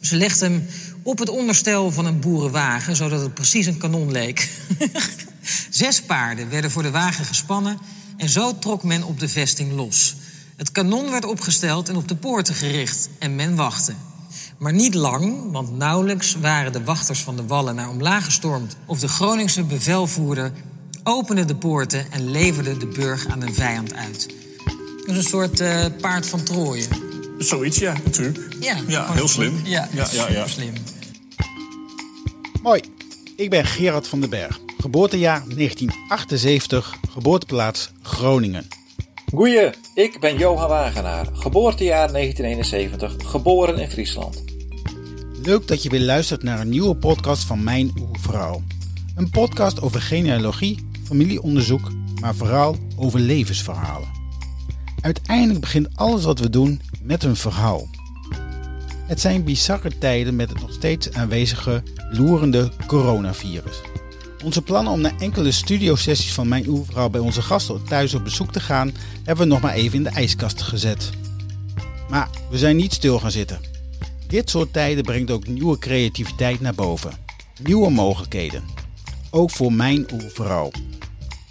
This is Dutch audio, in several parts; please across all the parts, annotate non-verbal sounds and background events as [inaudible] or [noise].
Ze legde hem op het onderstel van een boerenwagen, zodat het precies een kanon leek. [laughs] Zes paarden werden voor de wagen gespannen en zo trok men op de vesting los. Het kanon werd opgesteld en op de poorten gericht en men wachtte. Maar niet lang, want nauwelijks waren de wachters van de wallen naar omlaag gestormd of de Groningse bevelvoerder opende de poorten en leverde de burg aan een vijand uit. Is een soort uh, paard van Troje. Zoiets, ja, natuurlijk. Ja, Ja, heel slim. Ja, Ja, ja, ja. slim. Hoi, ik ben Gerard van den Berg. Geboortejaar 1978, geboorteplaats Groningen. Goeie, ik ben Johan Wagenaar, geboortejaar 1971, geboren in Friesland. Leuk dat je weer luistert naar een nieuwe podcast van Mijn Oervrouw. Een podcast over genealogie, familieonderzoek, maar vooral over levensverhalen. Uiteindelijk begint alles wat we doen met een verhaal. Het zijn bizarre tijden met het nog steeds aanwezige loerende coronavirus. Onze plannen om naar enkele studiosessies van Mijn Oervrouw bij onze gasten thuis op bezoek te gaan, hebben we nog maar even in de ijskast gezet. Maar we zijn niet stil gaan zitten. Dit soort tijden brengt ook nieuwe creativiteit naar boven. Nieuwe mogelijkheden. Ook voor mijn oervrouw.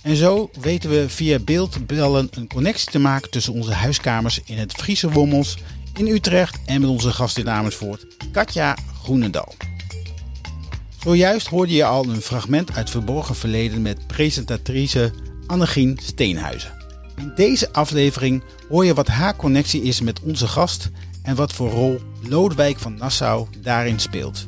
En zo weten we via beeldbellen een connectie te maken tussen onze huiskamers in het Friese Wommels, in Utrecht en met onze gast in Amersfoort, Katja Groenendal. Zojuist hoorde je al een fragment uit Verborgen Verleden met presentatrice Annegien Steenhuizen. In deze aflevering hoor je wat haar connectie is met onze gast en wat voor rol Lodewijk van Nassau daarin speelt.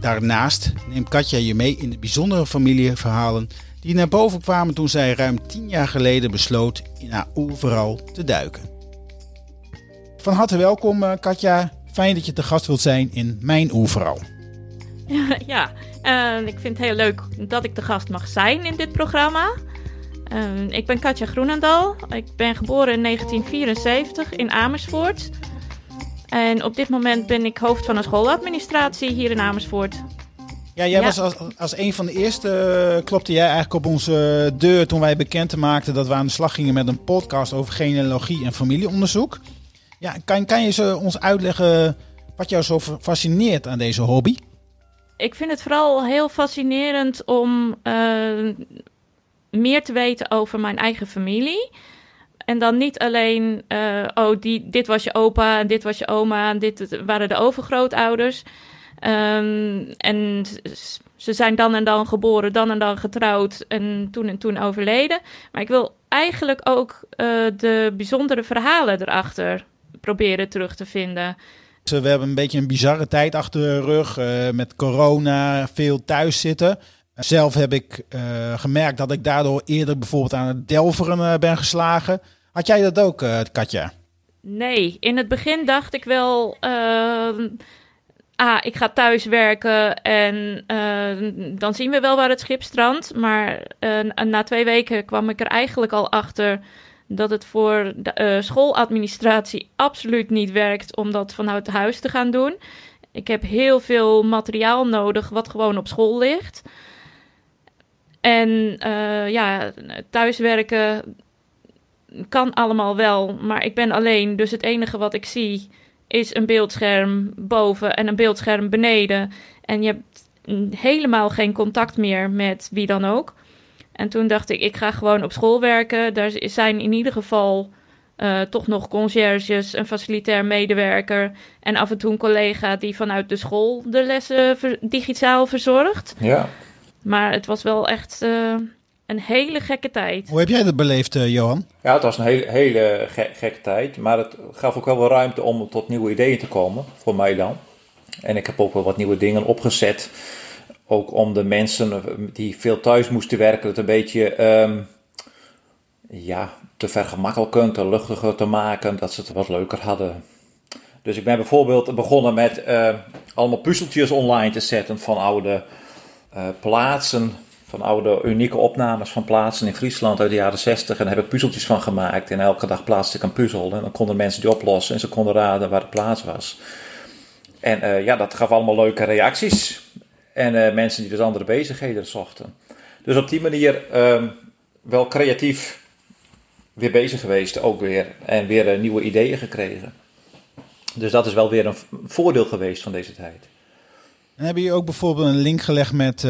Daarnaast neemt Katja je mee in de bijzondere familieverhalen die naar boven kwamen toen zij ruim 10 jaar geleden besloot in haar te duiken. Van harte welkom eh, Katja, fijn dat je te gast wilt zijn in Mijn Oerverhaal. [laughs] Ja, eh, ik vind het heel leuk dat ik de gast mag zijn in dit programma. Eh, ik ben Katja Groenendal. Ik ben geboren in 1974 in Amersfoort. En op dit moment ben ik hoofd van een schooladministratie hier in Amersfoort. Ja, jij Ja. was als, als een van de eerste, eh, klopte jij eigenlijk op onze deur toen wij bekend maakten dat we aan de slag gingen met een podcast over genealogie en familieonderzoek. Ja, kan, kan je ze ons uitleggen wat jou zo fascineert aan deze hobby? Ik vind het vooral heel fascinerend om eh, meer te weten over mijn eigen familie. En dan niet alleen, eh, oh, die, dit was je opa en dit was je oma en dit waren de overgrootouders. Ehm, en ze zijn dan en dan geboren, dan en dan getrouwd en toen en toen overleden. Maar ik wil eigenlijk ook eh, de bijzondere verhalen erachter proberen terug te vinden. We hebben een beetje een bizarre tijd achter de rug eh, met corona, veel thuis zitten. Zelf heb ik eh, gemerkt dat ik daardoor eerder bijvoorbeeld aan het delveren ben geslagen. Had jij dat ook, Katja? Nee, in het begin dacht ik wel. ehm, ah, ik ga thuis werken en eh, dan zien we wel waar het schip strandt. Maar eh, na twee weken kwam ik er eigenlijk al achter dat het voor de eh, schooladministratie absoluut niet werkt om dat vanuit huis te gaan doen. Ik heb heel veel materiaal nodig wat gewoon op school ligt. En ja, thuiswerken kan allemaal wel, maar ik ben alleen. Dus het enige wat ik zie is een beeldscherm boven en een beeldscherm beneden. En je hebt helemaal geen contact meer met wie dan ook. En toen dacht ik, ik ga gewoon op school werken. Daar zijn in ieder geval eh, toch nog conciërges, een facilitair medewerker en af en toe een collega die vanuit de school de lessen ver- digitaal verzorgt. Ja. Maar het was wel echt eh, een hele gekke tijd. Hoe heb jij dat beleefd, eh, Johan? Ja, het was een hele, hele ge- gekke tijd, maar het gaf ook wel wel ruimte om tot nieuwe ideeën te komen, voor mij dan. En ik heb ook wel wat nieuwe dingen opgezet, ook om de mensen die veel thuis moesten werken, het een beetje ehm, ja, te vergemakkelijken, te luchtiger te maken, dat ze het wat leuker hadden. Dus ik ben bijvoorbeeld begonnen met eh, allemaal puzzeltjes online te zetten van oude eh, plaatsen, van oude unieke opnames van plaatsen in Friesland uit de jaren 60. En daar heb ik puzzeltjes van gemaakt. En elke dag plaatste ik een puzzel. En dan konden mensen die oplossen en ze konden raden waar de plaats was. En eh, ja, dat gaf allemaal leuke reacties. En eh, mensen die dus andere bezigheden zochten. Dus op die manier ehm, wel creatief weer bezig geweest ook weer. En weer eh, nieuwe ideeën gekregen. Dus dat is wel weer een voordeel geweest van deze tijd. En hebben jullie ook bijvoorbeeld een link gelegd met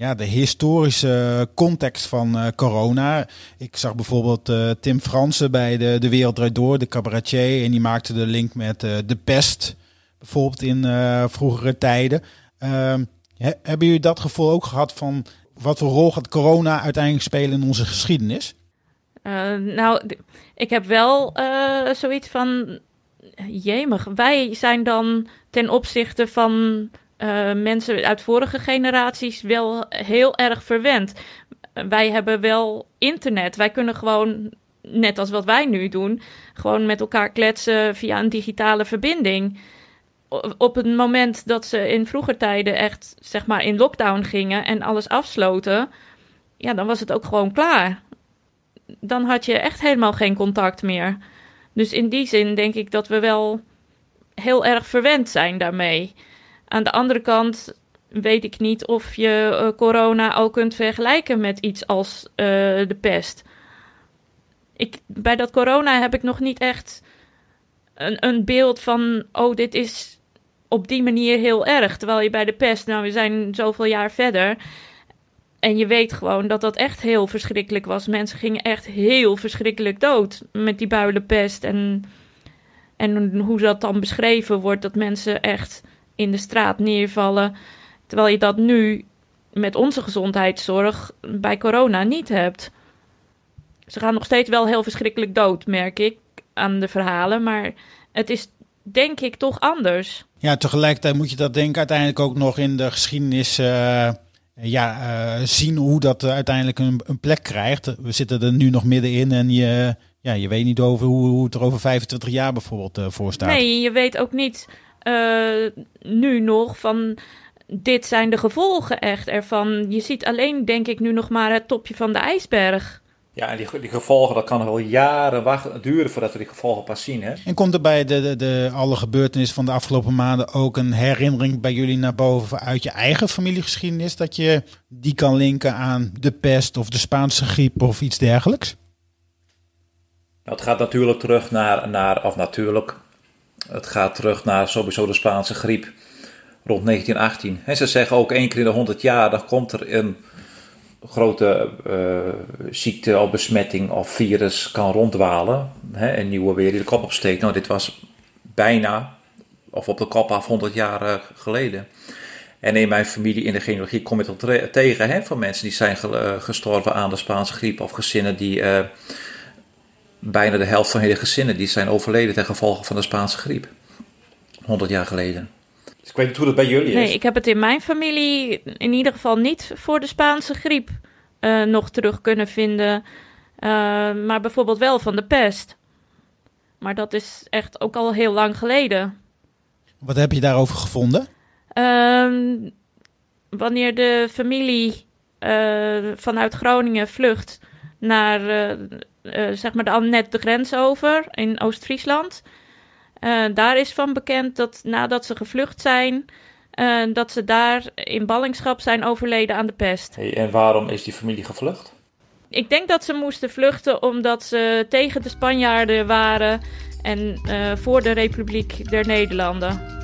ja, de historische context van uh, corona? Ik zag bijvoorbeeld uh, Tim Fransen bij de, de Wereld Draait Door, de cabaretier. En die maakte de link met de pest, bijvoorbeeld in vroegere tijden. Ehm, hebben jullie dat gevoel ook gehad van wat voor rol gaat corona uiteindelijk spelen in onze geschiedenis? nou, ik heb wel zoiets van jemig, wij zijn dan ten opzichte van uh, mensen uit vorige generaties wel heel erg verwend. Wij hebben wel internet. Wij kunnen gewoon, net als wat wij nu doen, gewoon met elkaar kletsen via een digitale verbinding. Op het moment dat ze in vroeger tijden echt, zeg maar, in lockdown gingen en alles afsloten, ja, dan was het ook gewoon klaar. Dan had je echt helemaal geen contact meer. Dus in die zin denk ik dat we wel heel erg verwend zijn daarmee. Aan de andere kant weet ik niet of je uh, corona ook kunt vergelijken met iets als uh, de pest. Ik, bij dat corona heb ik nog niet echt een, een beeld van, oh, dit is op die manier heel erg. Terwijl je bij de pest, nou, we zijn zoveel jaar verder. En je weet gewoon dat dat echt heel verschrikkelijk was. Mensen gingen echt heel verschrikkelijk dood met die builenpest. En, en hoe dat dan beschreven wordt, dat mensen echt in de straat neervallen. Terwijl je dat nu met onze gezondheidszorg bij corona niet hebt. Ze gaan nog steeds wel heel verschrikkelijk dood, merk ik, aan de verhalen. Maar het is denk ik toch anders. Ja, tegelijkertijd moet je dat denk ik uiteindelijk ook nog in de geschiedenis uh, ja, uh, zien hoe dat uiteindelijk een, een, plek krijgt. We zitten er nu nog middenin en je, ja, je weet niet over hoe, hoe het er over 25 jaar bijvoorbeeld uh, voor staat. Nee, je weet ook niet uh, nu nog van dit zijn de gevolgen echt ervan. Je ziet alleen, denk ik, nu nog maar het topje van de ijsberg. Ja, en die, die gevolgen, dat kan wel jaren wachten, duren voordat we die gevolgen pas zien. Hè? En komt er bij de, de, de, alle gebeurtenissen van de afgelopen maanden ook een herinnering bij jullie naar boven uit je eigen familiegeschiedenis? Dat je die kan linken aan de pest of de Spaanse griep of iets dergelijks? Nou, het gaat natuurlijk terug naar, naar of natuurlijk, het gaat terug naar sowieso de Spaanse griep rond 1918. En ze zeggen ook één keer in de 100 jaar, dan komt er een grote uh, ziekte of besmetting of virus kan ronddwalen. Hè, een nieuwe weer die de kop opsteekt. Nou, dit was bijna, of op de kop af 100 jaar uh, geleden. En in mijn familie in de genealogie kom je het tegen hè, van mensen die zijn uh, gestorven aan de Spaanse griep of gezinnen die bijna de helft van hele gezinnen die zijn overleden ten gevolge van de Spaanse griep. 100 jaar geleden. Dus ik weet niet hoe dat bij jullie is. Nee, ik heb het in mijn familie in ieder geval niet voor de Spaanse griep uh, nog terug kunnen vinden. Uh, maar bijvoorbeeld wel van de pest. Maar dat is echt ook al heel lang geleden. Wat heb je daarover gevonden? Uh, wanneer de familie uh, vanuit Groningen vlucht naar uh, zeg maar dan net de grens over in Oost-Friesland. Uh, daar is van bekend dat nadat ze gevlucht zijn, uh, dat ze daar in ballingschap zijn overleden aan de pest. Hey, en waarom is die familie gevlucht? Ik denk dat ze moesten vluchten omdat ze tegen de Spanjaarden waren en voor de Republiek der Nederlanden.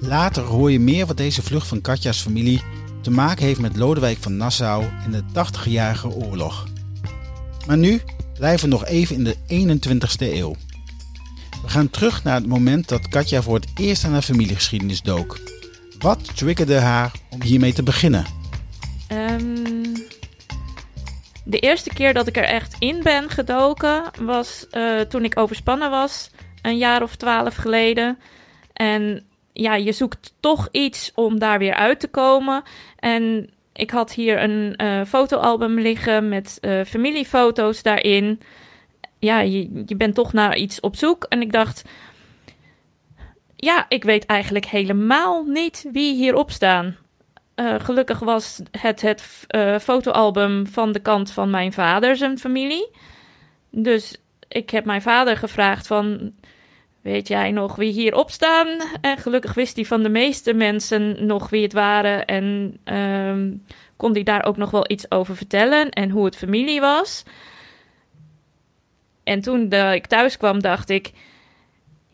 Later hoor je meer wat deze vlucht van Katja's familie te maken heeft met Lodewijk van Nassau en de 80-jarige oorlog. Maar nu blijven we nog even in de 21ste eeuw. We gaan terug naar het moment dat Katja voor het eerst aan haar familiegeschiedenis dook. Wat triggerde haar om hiermee te beginnen? Um, de eerste keer dat ik er echt in ben gedoken was uh, toen ik overspannen was, een jaar of twaalf geleden. En ja, je zoekt toch iets om daar weer uit te komen. En ik had hier een uh, fotoalbum liggen met uh, familiefoto's daarin. Ja, je, je bent toch naar iets op zoek. En ik dacht, ja, ik weet eigenlijk helemaal niet wie hierop staan. Uh, gelukkig was het het fotoalbum van de kant van mijn vader zijn familie. Dus ik heb mijn vader gevraagd van... Weet jij nog wie hierop staan? En gelukkig wist hij van de meeste mensen nog wie het waren. En uh, kon hij daar ook nog wel iets over vertellen en hoe het familie was. En toen ik thuis kwam, dacht ik: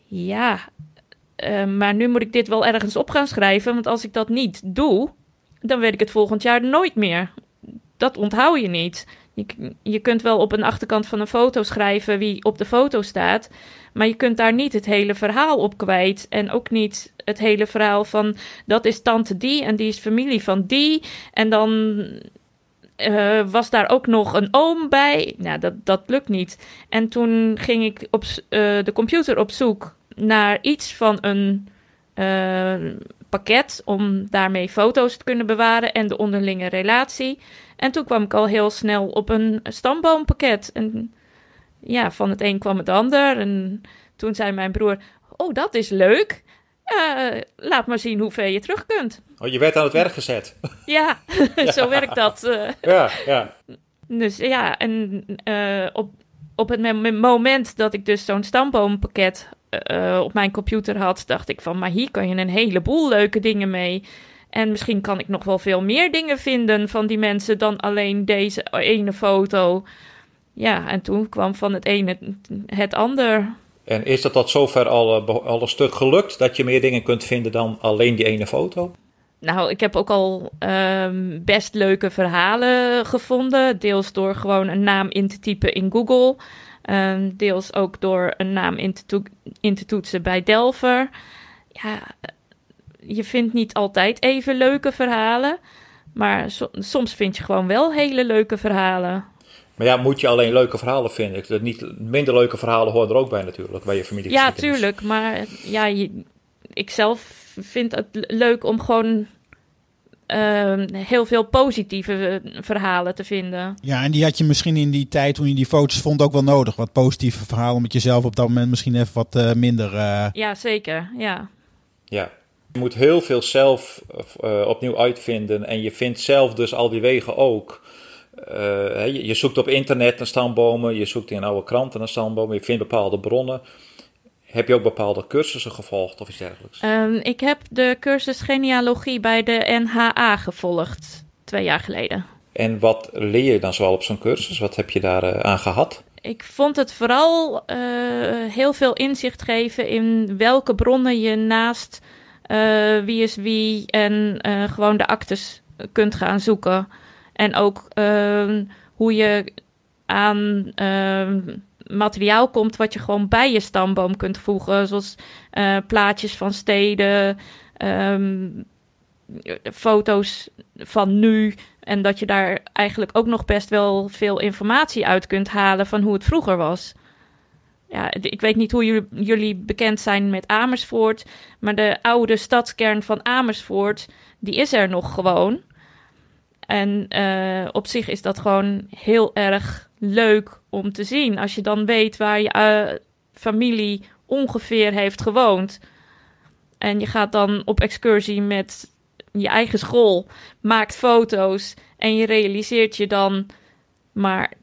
Ja, eh, maar nu moet ik dit wel ergens op gaan schrijven. Want als ik dat niet doe, dan weet ik het volgend jaar nooit meer. Dat onthoud je niet. Je, je kunt wel op een achterkant van een foto schrijven wie op de foto staat. Maar je kunt daar niet het hele verhaal op kwijt. En ook niet het hele verhaal van dat is tante die en die is familie van die. En dan uh, was daar ook nog een oom bij. Nou, dat, dat lukt niet. En toen ging ik op uh, de computer op zoek naar iets van een uh, pakket om daarmee foto's te kunnen bewaren en de onderlinge relatie. En toen kwam ik al heel snel op een stamboompakket. En ja, van het een kwam het ander. En toen zei mijn broer: Oh, dat is leuk. Uh, laat maar zien hoe ver je terug kunt. Oh, je werd aan het werk gezet. [laughs] ja, [laughs] zo werkt dat. Uh. [laughs] Ja, ja. Dus ja, en uh, op, op het moment dat ik dus zo'n stamboompakket op mijn computer had, dacht ik van, maar hier kan je een heleboel leuke dingen mee. En misschien kan ik nog wel veel meer dingen vinden van die mensen dan alleen deze ene foto. Ja, en toen kwam van het ene het ander. En is dat tot zover al, al een stuk gelukt dat je meer dingen kunt vinden dan alleen die ene foto? Nou, ik heb ook al um, best leuke verhalen gevonden. Deels door gewoon een naam in te typen in Google. Um, deels ook door een naam in te, in te toetsen bij Delver. Ja, je vindt niet altijd even leuke verhalen. Maar so soms vind je gewoon wel hele leuke verhalen. Maar ja, moet je alleen leuke verhalen vinden? Dat niet, minder leuke verhalen horen er ook bij natuurlijk, bij je familie. Ja, tuurlijk. Maar ja, je, ik zelf vind het leuk om gewoon uh, heel veel positieve verhalen te vinden. Ja, en die had je misschien in die tijd toen je die foto's vond ook wel nodig. Wat positieve verhalen, omdat je zelf op dat moment misschien even wat uh, minder... Uh... Ja, zeker. Ja. Ja. Je moet heel veel zelf opnieuw uitvinden. En je vindt zelf dus al die wegen ook. Uh, je, je, zoekt op internet naar stambomen, je zoekt in oude kranten naar stambomen, je vindt bepaalde bronnen. Heb je ook bepaalde cursussen gevolgd of iets dergelijks? Um, ik heb de cursus genealogie bij de NHA gevolgd, twee jaar geleden. En wat leer je dan zoal op zo'n cursus? Wat heb je daar uh, aan gehad? Ik vond het vooral uh, heel veel inzicht geven in welke bronnen je naast wie is wie en gewoon de actes kunt gaan zoeken. En ook uh, hoe je aan uh, materiaal komt wat je gewoon bij je stamboom kunt voegen. Zoals uh, plaatjes van steden, um, foto's van nu. En dat je daar eigenlijk ook nog best wel veel informatie uit kunt halen van hoe het vroeger was. Ja, ik weet niet hoe jullie, jullie bekend zijn met Amersfoort, maar de oude stadskern van Amersfoort, die is er nog gewoon. En uh, op zich is dat gewoon heel erg leuk om te zien. Als je dan weet waar je uh, familie ongeveer heeft gewoond. En je gaat dan op excursie met je eigen school, maakt foto's en je realiseert je dan. Maar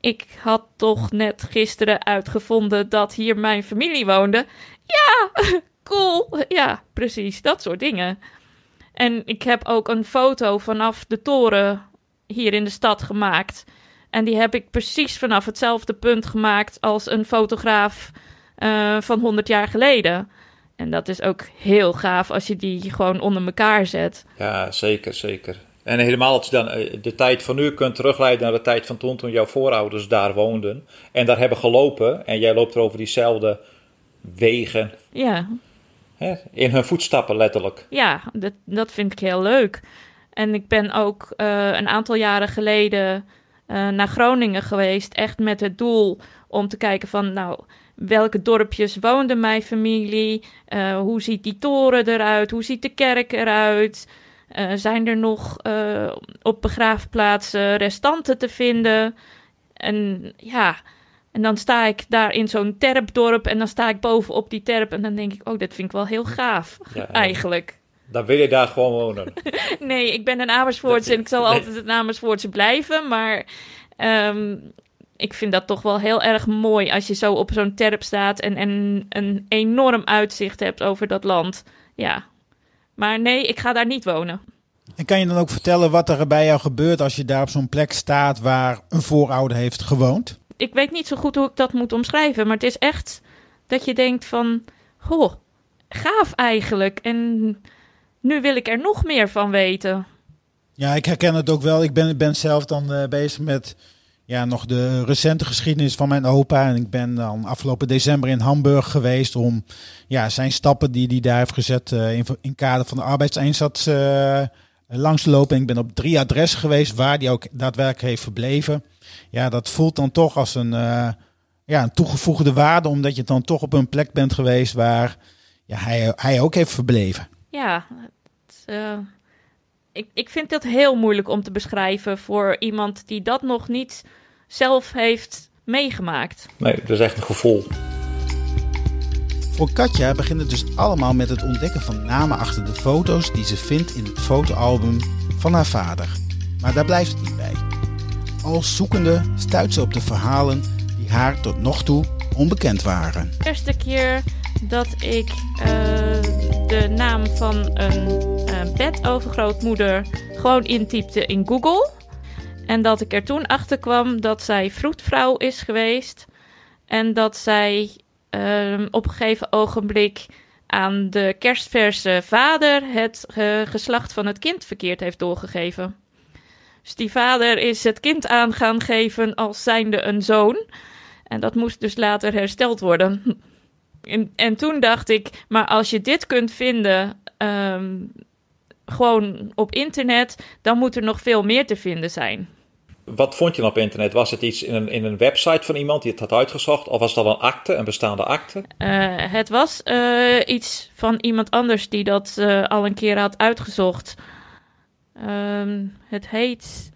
ik had toch net gisteren uitgevonden dat hier mijn familie woonde. Ja, [laughs] cool. Ja, precies. Dat soort dingen. En ik heb ook een foto vanaf de toren hier in de stad gemaakt. En die heb ik precies vanaf hetzelfde punt gemaakt als een fotograaf uh, van 100 jaar geleden. En dat is ook heel gaaf als je die gewoon onder elkaar zet. Ja, zeker, zeker. En helemaal als je dan eh, de tijd van nu kunt terugleiden naar de tijd van toen, toen jouw voorouders daar woonden. En daar hebben gelopen. En jij loopt er over diezelfde wegen. Ja. In hun voetstappen letterlijk. Ja, dat, dat vind ik heel leuk. En ik ben ook uh, een aantal jaren geleden uh, naar Groningen geweest. Echt met het doel om te kijken van, nou, welke dorpjes woonde mijn familie? Uh, hoe ziet die toren eruit? Hoe ziet de kerk eruit? zijn er nog op begraafplaatsen restanten te vinden? En ja, en dan sta ik daar in zo'n terpdorp en dan sta ik bovenop die terp en dan denk ik, oh, dat vind ik wel heel gaaf, eigenlijk. Dan wil je daar gewoon wonen. [laughs] nee, ik ben een Amersfoortse en ik zal altijd een Amersfoortse blijven, maar um, ik vind dat toch wel heel erg mooi als je zo op zo'n terp staat en, en een enorm uitzicht hebt over dat land. Ja, maar nee, ik ga daar niet wonen. En kan je dan ook vertellen wat er bij jou gebeurt als je daar op zo'n plek staat waar een voorouder heeft gewoond? ik weet niet zo goed hoe ik dat moet omschrijven, maar het is echt Dat je denkt van, goh, gaaf eigenlijk. En nu wil ik er nog meer van weten. Ja, ik herken het ook wel. Ik ben, ben zelf dan uh, bezig met ja, nog de recente geschiedenis van mijn opa. En ik ben dan afgelopen december in Hamburg geweest om ja, zijn stappen die hij daar heeft gezet uh, in, in kader van de arbeidseinsatz uh, langs te lopen. En ik ben op drie adressen geweest waar hij ook daadwerkelijk heeft verbleven. Ja, dat voelt dan toch als een, ja, een toegevoegde waarde, omdat je dan toch op een plek bent geweest waar ja, hij, hij ook heeft verbleven. Ja, het, uh, ik, ik vind dat heel moeilijk om te beschrijven voor iemand die dat nog niet zelf heeft meegemaakt. Nee, dat is echt een gevoel. Voor Katja begint het dus allemaal met het ontdekken van namen achter de foto's die ze vindt in het fotoalbum van haar vader. Maar daar blijft het niet bij. Als zoekende stuit ze op de verhalen die haar tot nog toe onbekend waren. De eerste keer dat ik uh, de naam van een uh, bedovergrootmoeder gewoon intypte in Google. En dat ik er toen achter kwam dat zij vroedvrouw is geweest. En dat zij uh, op een gegeven ogenblik aan de kerstverse vader het geslacht van het kind verkeerd heeft doorgegeven. Dus die vader is het kind aan gaan geven als zijnde een zoon. En dat moest dus later hersteld worden. En, en toen dacht ik, maar als je dit kunt vinden, um, gewoon op internet, dan moet er nog veel meer te vinden zijn. Wat vond je dan op internet? Was het iets in een, in een website van iemand die het had uitgezocht? Of was dat een akte, een bestaande akte? Uh, het was uh, iets van iemand anders die dat uh, al een keer had uitgezocht. Um, het heet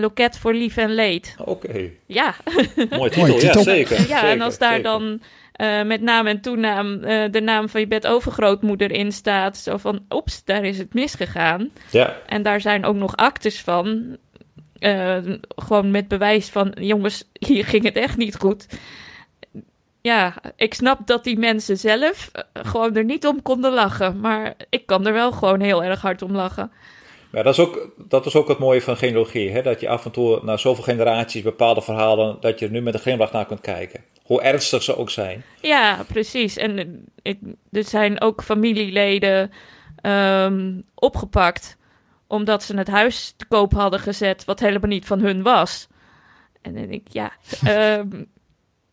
Loket voor Lief en Leed. Oké. Okay. Ja. [laughs] Mooi titel, ja zeker. Ja, zeker, en als daar zeker. dan uh, met naam en toenaam uh, de naam van je bedovergrootmoeder in staat. Zo van, oeps, daar is het misgegaan. Ja. En daar zijn ook nog actes van. Uh, gewoon met bewijs van, jongens, hier ging het echt niet goed. Ja, ik snap dat die mensen zelf gewoon er niet om konden lachen. Maar ik kan er wel gewoon heel erg hard om lachen. Ja, dat is ook, dat is ook het mooie van genealogie. Hè? Dat je af en toe na zoveel generaties bepaalde verhalen, dat je er nu met een glimlach naar kunt kijken. Hoe ernstig ze ook zijn. Ja, precies. En ik, er zijn ook familieleden um, opgepakt omdat ze het huis te koop hadden gezet wat helemaal niet van hun was. En dan denk ik, ja, um, [laughs]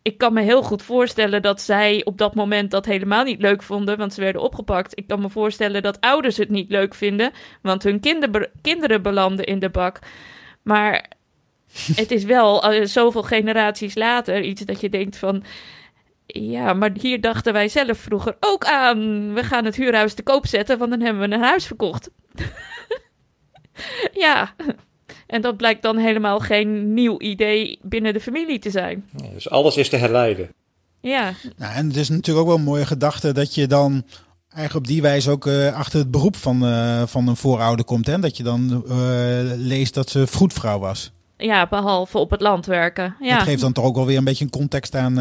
ik kan me heel goed voorstellen dat zij op dat moment dat helemaal niet leuk vonden, want ze werden opgepakt. Ik kan me voorstellen dat ouders het niet leuk vinden, want hun kinder, kinderen belanden in de bak. Maar [laughs] het is wel uh, zoveel generaties later iets dat je denkt van. Ja, maar hier dachten wij zelf vroeger ook aan. We gaan het huurhuis te koop zetten, want dan hebben we een huis verkocht. [laughs] ja, en dat blijkt dan helemaal geen nieuw idee binnen de familie te zijn. Ja, dus alles is te herleiden. Ja. Nou, en het is natuurlijk ook wel een mooie gedachte dat je dan eigenlijk op die wijze ook uh, achter het beroep van, uh, van een voorouder komt. Hè? Dat je dan uh, leest dat ze vroedvrouw was. Ja, behalve op het land werken. Ja. Dat geeft dan toch ook wel weer een beetje een context aan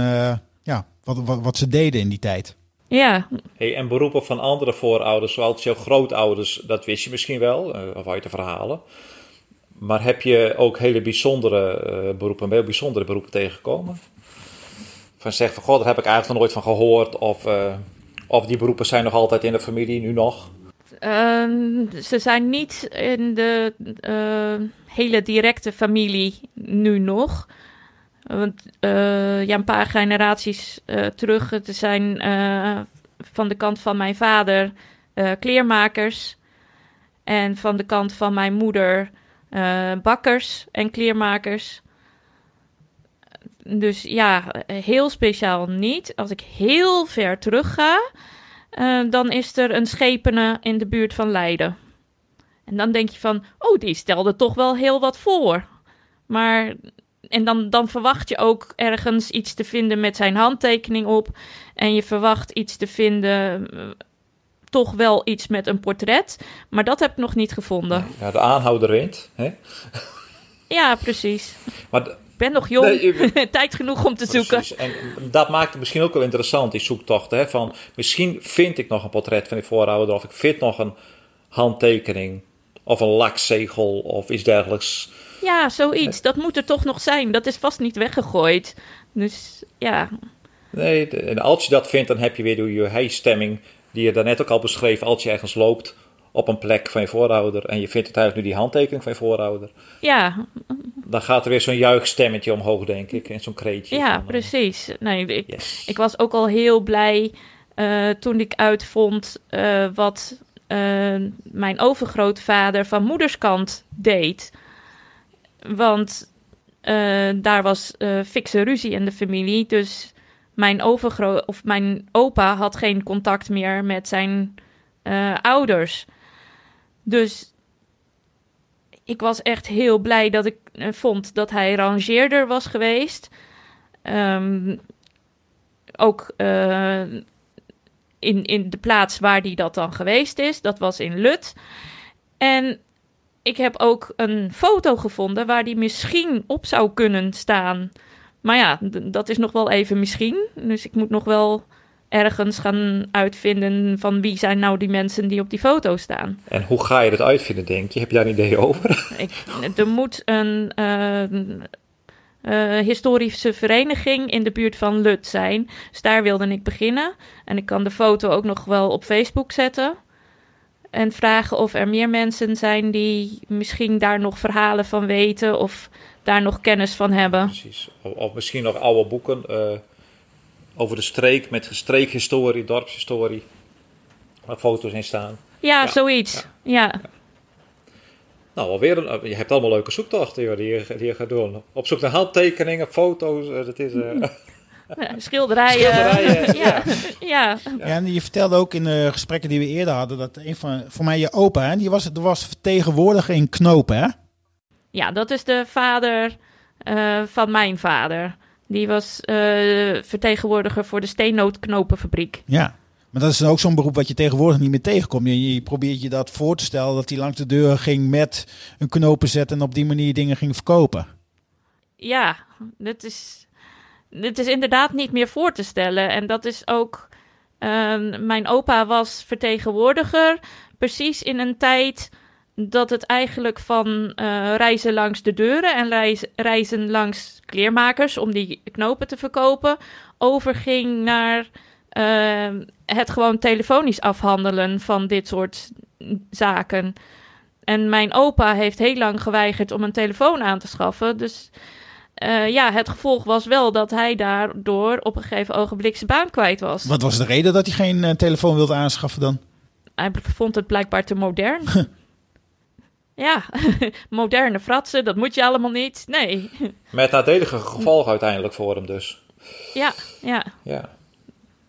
ja, wat, wat, wat ze deden in die tijd. Ja. Hey, en beroepen van andere voorouders, zoals jouw grootouders, dat wist je misschien wel, of uit de verhalen. Maar heb je ook hele bijzondere uh, beroepen, heel bijzondere beroepen tegengekomen? Van zeg van, god, daar heb ik eigenlijk nog nooit van gehoord. Of, uh, of die beroepen zijn nog altijd in de familie, nu nog? Um, ze zijn niet in de uh, hele directe familie nu nog. Want ja, een paar generaties terug, het zijn van de kant van mijn vader kleermakers. En van de kant van mijn moeder uh, bakkers en kleermakers. Dus ja, heel speciaal niet. Als ik heel ver terug ga, uh, dan is er een schepene in de buurt van Leiden. En dan denk je van, oh, die stelde toch wel heel wat voor. Maar, en dan, dan verwacht je ook ergens iets te vinden met zijn handtekening op. En je verwacht iets te vinden toch wel iets met een portret. Maar dat heb ik nog niet gevonden. Ja, de aanhouder wint. Hè? Ja, precies. Maar ik ben nog jong, nee, je... [laughs] tijd genoeg om te zoeken. En dat maakt het misschien ook wel interessant, die zoektocht. Hè? Van, misschien vind ik nog een portret van die voorouder... of ik vind nog een handtekening... of een lakzegel of iets dergelijks. Ja, zoiets. Dat moet er toch nog zijn. Dat is vast niet weggegooid. Dus ja... Nee, en als je dat vindt, dan heb je weer door je hij-stemming, die je daarnet ook al beschreef, als je ergens loopt op een plek van je voorouder en je vindt het eigenlijk nu die handtekening van je voorouder, Ja, dan gaat er weer zo'n juichstemmetje omhoog, denk ik, en zo'n kreetje. ja, van, eh, precies. Nee, ik, yes. ik was ook al heel blij eh, toen ik uitvond eh, wat mijn overgrootvader van moederskant deed. Want daar was fikse ruzie in de familie. Dus mijn overgroot of mijn opa had geen contact meer met zijn eh, ouders. Dus ik was echt heel blij dat ik eh, vond dat hij rangeerder was geweest. Ehm, ook eh, in, in de plaats waar die dat dan geweest is. Dat was in Lut. En ik heb ook een foto gevonden waar die misschien op zou kunnen staan. Maar ja, dat is nog wel even misschien. Dus ik moet nog wel ergens gaan uitvinden van wie zijn nou die mensen die op die foto staan. En hoe ga je dat uitvinden, denk je? Heb je daar een idee [laughs] over? Ik, er moet een eh, eh, historische vereniging in de buurt van Lut zijn. Dus daar wilde ik beginnen. En ik kan de foto ook nog wel op Facebook zetten. En vragen of er meer mensen zijn die misschien daar nog verhalen van weten of daar nog kennis van hebben. Precies. Of, of misschien nog oude boeken eh, over de streek met streekhistorie, dorpshistorie, waar foto's in staan. Ja, Ja. zoiets. Ja. Nou, alweer een, je hebt allemaal leuke zoektochten joh, die, je, die je gaat doen. Op zoek naar handtekeningen, foto's, eh, dat is... eh, [laughs] Ja, Schilderijen. Schilderijen, [laughs] ja. ja. Ja, en je vertelde ook in de gesprekken die we eerder hadden dat een van, voor mij je opa, hè, die was, er was vertegenwoordiger in Knopen, hè? Ja, dat is de vader eh, van mijn vader. Die was eh, vertegenwoordiger voor de steennoodknopenfabriek. Ja. Maar dat is ook zo'n beroep wat je tegenwoordig niet meer tegenkomt. Je, je probeert je dat voor te stellen dat hij langs de deur ging met een knopen zetten en op die manier dingen ging verkopen. Ja, dit is, dit is inderdaad niet meer voor te stellen. En dat is ook. ehm, mijn opa was vertegenwoordiger. Precies in een tijd dat het eigenlijk van eh, reizen langs de deuren en reis- reizen langs kleermakers om die knopen te verkopen, overging naar ehm, het gewoon telefonisch afhandelen van dit soort zaken. En mijn opa heeft heel lang geweigerd om een telefoon aan te schaffen. Dus eh, ja, het gevolg was wel dat hij daardoor op een gegeven ogenblik zijn baan kwijt was. Wat was de reden dat hij geen eh, telefoon wilde aanschaffen dan? Hij vond het blijkbaar te modern. [laughs] ja, [laughs] moderne fratsen, dat moet je allemaal niet. Nee. [laughs] met nadelige gevolgen uiteindelijk voor hem dus. ja, ja. Ja.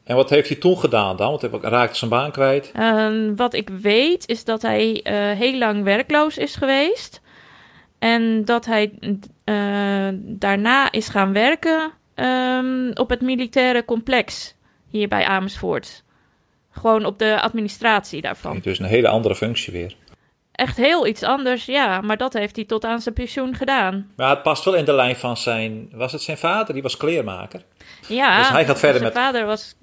En wat heeft hij toen gedaan dan? Want hij raakte zijn baan kwijt. Ehm, wat ik weet is dat hij eh, heel lang werkloos is geweest. En dat hij eh, daarna is gaan werken ehm, op het militaire complex hier bij Amersfoort. Gewoon op de administratie daarvan. Dus een hele andere functie weer. Echt heel iets anders, ja. Maar dat heeft hij tot aan zijn pensioen gedaan. Maar het past wel in de lijn van zijn... Was het zijn vader? Die was kleermaker. Ja, Dus hij gaat verder zijn met- vader was...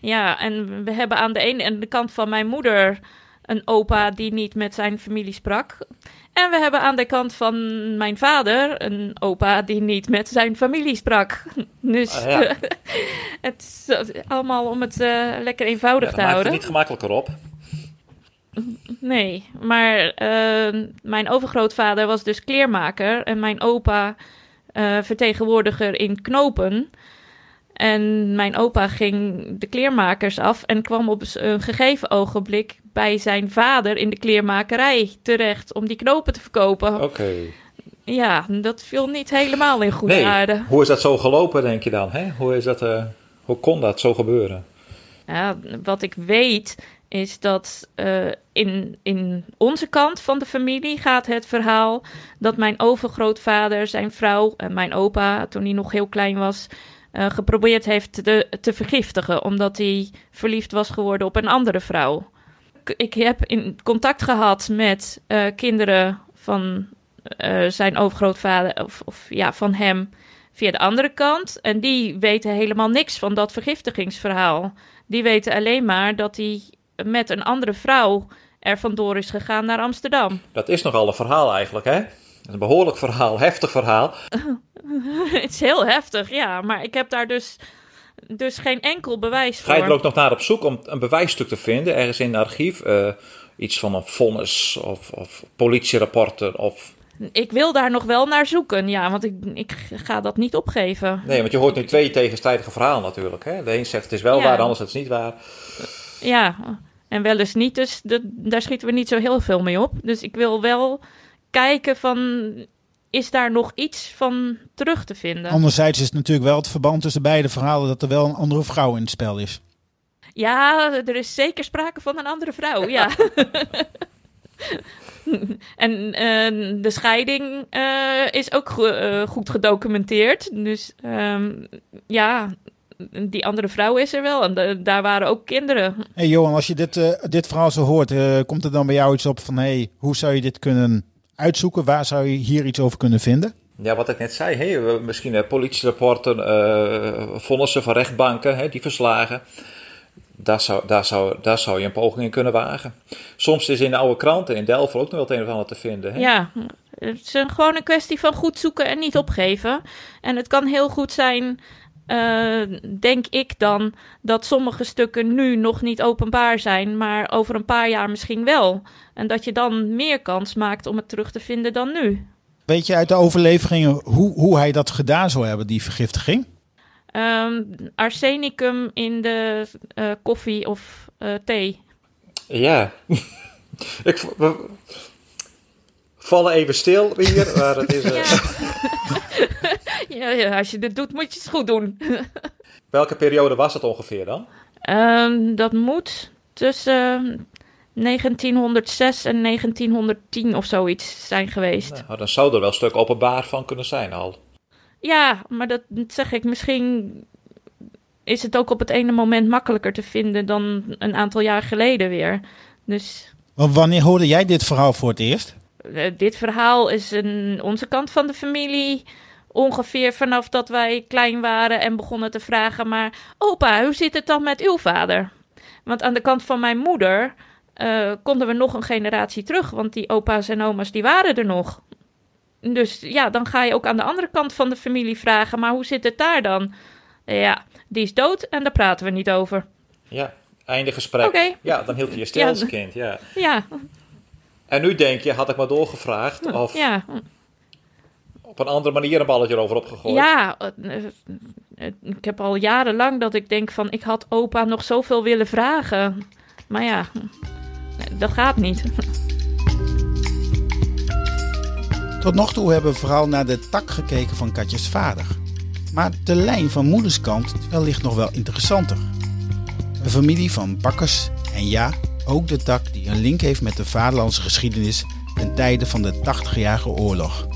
Ja, en we hebben aan de ene en de kant van mijn moeder... een opa die niet met zijn familie sprak. En we hebben aan de kant van mijn vader... een opa die niet met zijn familie sprak. [laughs] Dus Ah, ja. [laughs] het is allemaal om het eh, lekker eenvoudig Ja, te maakt het houden. niet gemakkelijker op. Nee, maar eh, mijn overgrootvader was dus kleermaker en mijn opa eh, vertegenwoordiger in knopen. En mijn opa ging de kleermakers af en kwam op een gegeven ogenblik bij zijn vader in de kleermakerij terecht om die knopen te verkopen. Oké. Ja, dat viel niet helemaal in goede Nee, aarde. hoe is dat zo gelopen, denk je dan? Hè? Hoe, is dat, eh, hoe kon dat zo gebeuren? Ja, wat ik weet is dat eh, in, in onze kant van de familie gaat het verhaal dat mijn overgrootvader zijn vrouw en mijn opa, toen hij nog heel klein was, eh, geprobeerd heeft te, te vergiftigen, omdat hij verliefd was geworden op een andere vrouw. Ik, heb in contact gehad met eh, kinderen van zijn overgrootvader, of, of ja, van hem via de andere kant. En die weten helemaal niks van dat vergiftigingsverhaal. Die weten alleen maar dat hij met een andere vrouw er vandoor is gegaan naar Amsterdam. Dat is nogal een verhaal eigenlijk, hè? Een behoorlijk verhaal, heftig verhaal. [laughs] Het is heel heftig, ja. Maar ik heb daar dus dus geen enkel bewijs Ga je voor. er ook nog naar op zoek om een bewijsstuk te vinden, ergens in het archief? Eh, iets van een vonnis of, of politierapporten of... Ik wil daar nog wel naar zoeken, ja, want ik, ik ga dat niet opgeven. Nee, want je hoort nu twee tegenstrijdige verhalen natuurlijk. Hè? De een zegt het is wel Ja. waar, de ander zegt het is niet waar. Ja, en wel eens niet, dus dat, daar schieten we niet zo heel veel mee op. Dus ik wil wel kijken van, is daar nog iets van terug te vinden? Anderzijds is het natuurlijk wel het verband tussen beide verhalen dat er wel een andere vrouw in het spel is. Ja, er is zeker sprake van een andere vrouw, ja. [laughs] [laughs] en eh, de scheiding eh, is ook go- eh, goed gedocumenteerd. Dus ehm, ja, die andere vrouw is er wel. En da- daar waren ook kinderen. Hey Johan, als je dit, eh, dit verhaal zo hoort, eh, komt er dan bij jou iets op van hey, hoe zou je dit kunnen uitzoeken? Waar zou je hier iets over kunnen vinden? Ja, wat ik net zei, we- misschien eh, politierapporten, eh vonnissen van rechtbanken, hè, die verslagen. Daar zou, daar, zou, daar zou je een poging in kunnen wagen. Soms is in de oude kranten in Delft ook nog wel het een of ander te vinden. Hè? Ja, het is een, gewoon een kwestie van goed zoeken en niet opgeven. En het kan heel goed zijn, eh, denk ik dan, dat sommige stukken nu nog niet openbaar zijn, maar over een paar jaar misschien wel. En dat je dan meer kans maakt om het terug te vinden dan nu. Weet je uit de overleveringen hoe, hoe hij dat gedaan zou hebben, die vergiftiging? Ehm, arsenicum in de eh, koffie of eh, thee. Ja. [laughs] ik, we vallen even stil hier, maar het is... eh, [laughs] [laughs] Ja, ja, als je dit doet, moet je het goed doen. [laughs] Welke periode was het ongeveer dan? Ehm, dat moet tussen 1906 en 1910 of zoiets zijn geweest. Nou, dan zou er wel een stuk openbaar van kunnen zijn al. Ja, maar dat zeg ik. Misschien is het ook op het ene moment makkelijker te vinden dan een aantal jaar geleden weer. Dus wanneer hoorde jij dit verhaal voor het eerst? Eh, dit verhaal is een, onze kant van de familie. Ongeveer vanaf dat wij klein waren en begonnen te vragen: maar opa, hoe zit het dan met uw vader? Want aan de kant van mijn moeder eh, konden we nog een generatie terug, want die opa's en oma's die waren er nog. Dus ja, dan ga je ook aan de andere kant van de familie vragen: maar hoe zit het daar dan? Ja, die is dood en daar praten we niet over. Ja, einde gesprek. Ja, dan hield hij je stil Ja. als kind, ja. Ja, En nu denk je, had ik maar doorgevraagd of ja, op een andere manier een balletje erover opgegooid? Ja, eh, eh, ik heb al jarenlang dat ik denk van ik had opa nog zoveel willen vragen. Maar ja, dat gaat niet. Tot nog toe hebben we vooral naar de tak gekeken van Katjes vader. Maar de lijn van moeders kant is wellicht nog wel interessanter. Een familie van bakkers en ja, ook de tak die een link heeft met de vaderlandse geschiedenis ten tijde van de 80-jarige oorlog.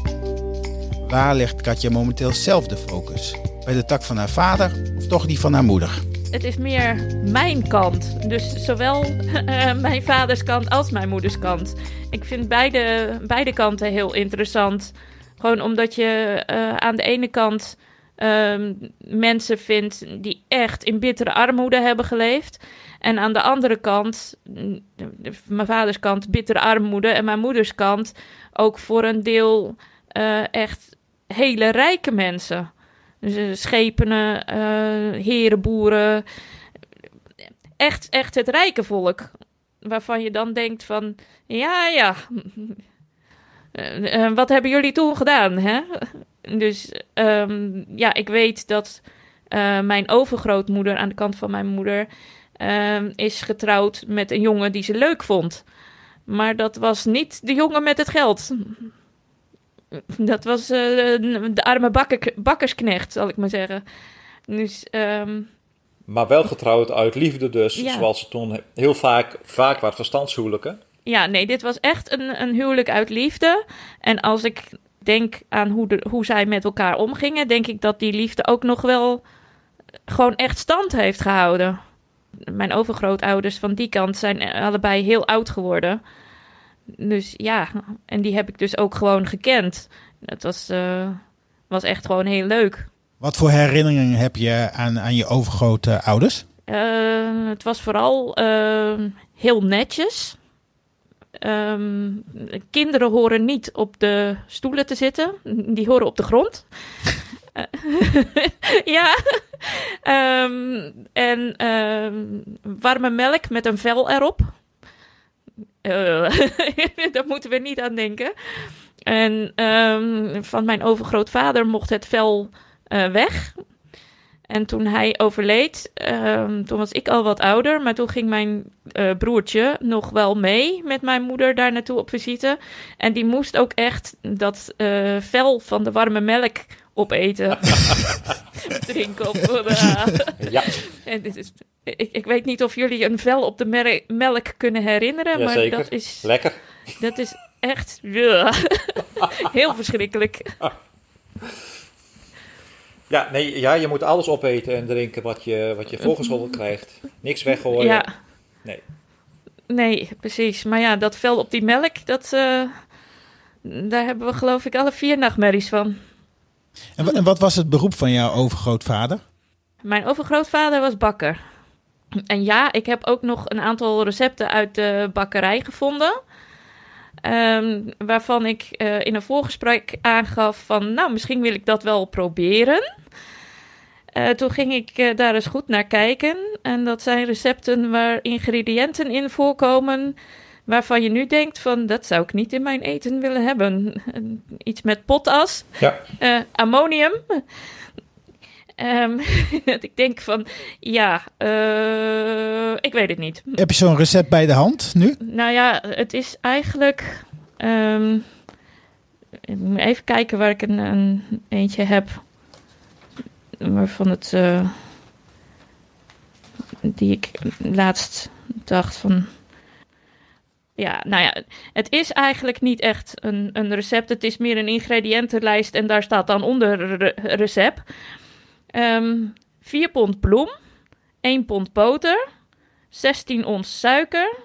Waar legt Katja momenteel zelf de focus? Bij de tak van haar vader of toch die van haar moeder? Het is meer mijn kant. Dus zowel [laughs] eh, mijn vaders kant als mijn moeders kant. Ik vind beide, beide kanten heel interessant. Gewoon omdat je eh, aan de ene kant ehm, mensen vindt die echt in bittere armoede hebben geleefd. En aan de andere kant, mijn vaders kant, bittere armoede. En mijn moeders kant ook voor een deel eh, echt hele rijke mensen. Dus eh, schepenen, eh herenboeren. Echt, echt het rijke volk. Waarvan je dan denkt van, ja, ja. Wat hebben jullie toen gedaan, hè? Dus ehm, ja, ik weet dat mijn overgrootmoeder aan de kant van mijn moeder... ehm, is getrouwd met een jongen die ze leuk vond. Maar dat was niet de jongen met het geld. Dat was eh, de arme bakker, bakkersknecht, zal ik maar zeggen. Dus ehm, Maar wel getrouwd uit liefde dus, Ja. zoals het toen heel vaak, vaak waren verstandshuwelijken. ja, nee, dit was echt een, een huwelijk uit liefde. En als ik denk aan hoe, de, hoe zij met elkaar omgingen, denk ik dat die liefde ook nog wel gewoon echt stand heeft gehouden. Mijn overgrootouders van die kant zijn allebei heel oud geworden. Dus ja, en die heb ik dus ook gewoon gekend. Dat was, eh, was echt gewoon heel leuk. Wat voor herinneringen heb je aan, aan je overgrote ouders? Eh, het was vooral eh, heel netjes. Ehm, kinderen horen niet op de stoelen te zitten. Die horen op de grond. [laughs] ja. Ehm, en ehm, warme melk met een vel erop. Eh, [laughs] daar moeten we niet aan denken. En ehm, van mijn overgrootvader mocht het vel eh, weg. En toen hij overleed, toen was ik al wat ouder, maar toen ging mijn eh, broertje nog wel mee met mijn moeder daar naartoe op visite. En die moest ook echt dat eh, vel van de warme melk opeten. [laughs] Drinken of... [laughs] eh, Ja, en dit is, ik, ik weet niet of jullie een vel op de melk kunnen herinneren, maar dat is, Lekker. dat is echt [laughs] heel verschrikkelijk. Ja, nee, ja, je moet alles opeten en drinken wat je, wat je voorgeschoteld krijgt. Niks weggooien. Ja. Nee. Nee, precies. Maar ja, dat vel op die melk, dat, eh, daar hebben we geloof ik alle vier nachtmerries van. En, wa- en wat was het beroep van jouw overgrootvader? Mijn overgrootvader was bakker. En ja, ik heb ook nog een aantal recepten uit de bakkerij gevonden. Ehm, waarvan ik eh, in een voorgesprek aangaf van, nou, misschien wil ik dat wel proberen. Eh, toen ging ik eh, daar eens goed naar kijken. En dat zijn recepten waar ingrediënten in voorkomen waarvan je nu denkt van, dat zou ik niet in mijn eten willen hebben. [laughs] Iets met potas, Ja. eh, ammonium. Ehm, [laughs] dat ik denk van, ja, eh, ik weet het niet. Heb je zo'n recept bij de hand nu? Nou ja, het is eigenlijk. ehm, ik moet even kijken waar ik een, een eentje heb. Waarvan het. eh, die ik laatst dacht van. Ja, nou ja, het is eigenlijk niet echt een, een recept. Het is meer een ingrediëntenlijst en daar staat dan onder re- recept. Ehm 4 pond bloem, 1 pond boter, 16 ons suiker,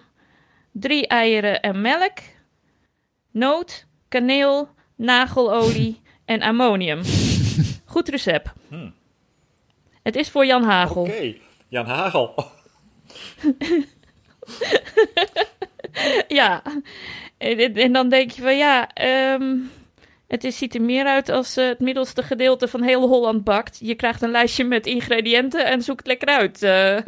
drie eieren en melk, noot, kaneel, nagelolie [laughs] en ammonium. Goed recept. Het is voor Jan Hagel. Oké, Jan Hagel. [laughs] [laughs] Ja. En, dan denk je van ja, ehm, het is, ziet er meer uit als eh, het middelste gedeelte van heel Holland bakt. Je krijgt een lijstje met ingrediënten en zoekt lekker uit. eh. [laughs]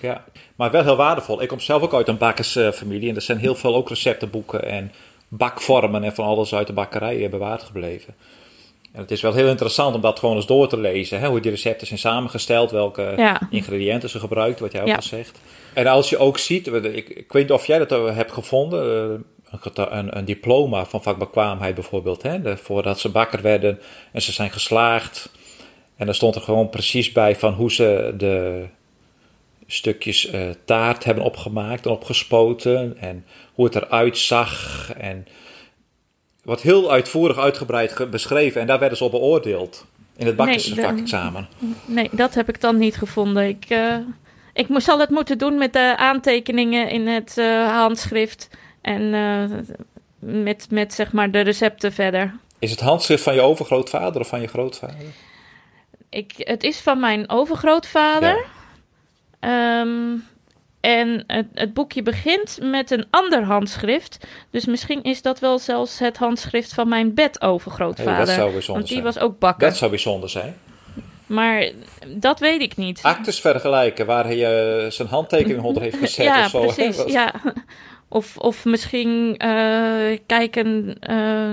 Ja, maar wel heel waardevol. Ik kom zelf ook uit een bakkersfamilie en er zijn heel veel ook receptenboeken en bakvormen en van alles uit de bakkerij bewaard gebleven. En het is wel heel interessant om dat gewoon eens door te lezen. Hè? Hoe die recepten zijn samengesteld, welke Ja. ingrediënten ze gebruikt, wat jij ook Ja. al zegt. En als je ook ziet, ik, ik weet niet of jij dat hebt gevonden, eh, een, een, diploma van vakbekwaamheid bijvoorbeeld. Hè? De- voordat ze bakker werden en ze zijn geslaagd. En daar stond er gewoon precies bij van hoe ze de stukjes eh, taart hebben opgemaakt en opgespoten. En hoe het eruit zag. En wat heel uitvoerig uitgebreid ge- beschreven. En daar werden ze op beoordeeld. In het Nee, bakkersvakexamen. Nee, dat heb ik dan niet gevonden. Ik, eh, ik zal het moeten doen met de aantekeningen in het eh, handschrift. En eh, met, met zeg maar de recepten verder. Is het handschrift van je overgrootvader of van je grootvader? Ik, het is van mijn overgrootvader. Ehm, en het, het boekje begint met een ander handschrift. Dus misschien is dat wel zelfs het handschrift van mijn bedovergrootvader. Hey, dat zou bijzonder want die zijn. was ook bakker. Dat zou bijzonder zijn. Maar dat weet ik niet. Actes vergelijken waar hij eh, zijn handtekening onder heeft gezet [laughs] ja, of zo. precies. Ja. Of, of misschien eh, kijken eh,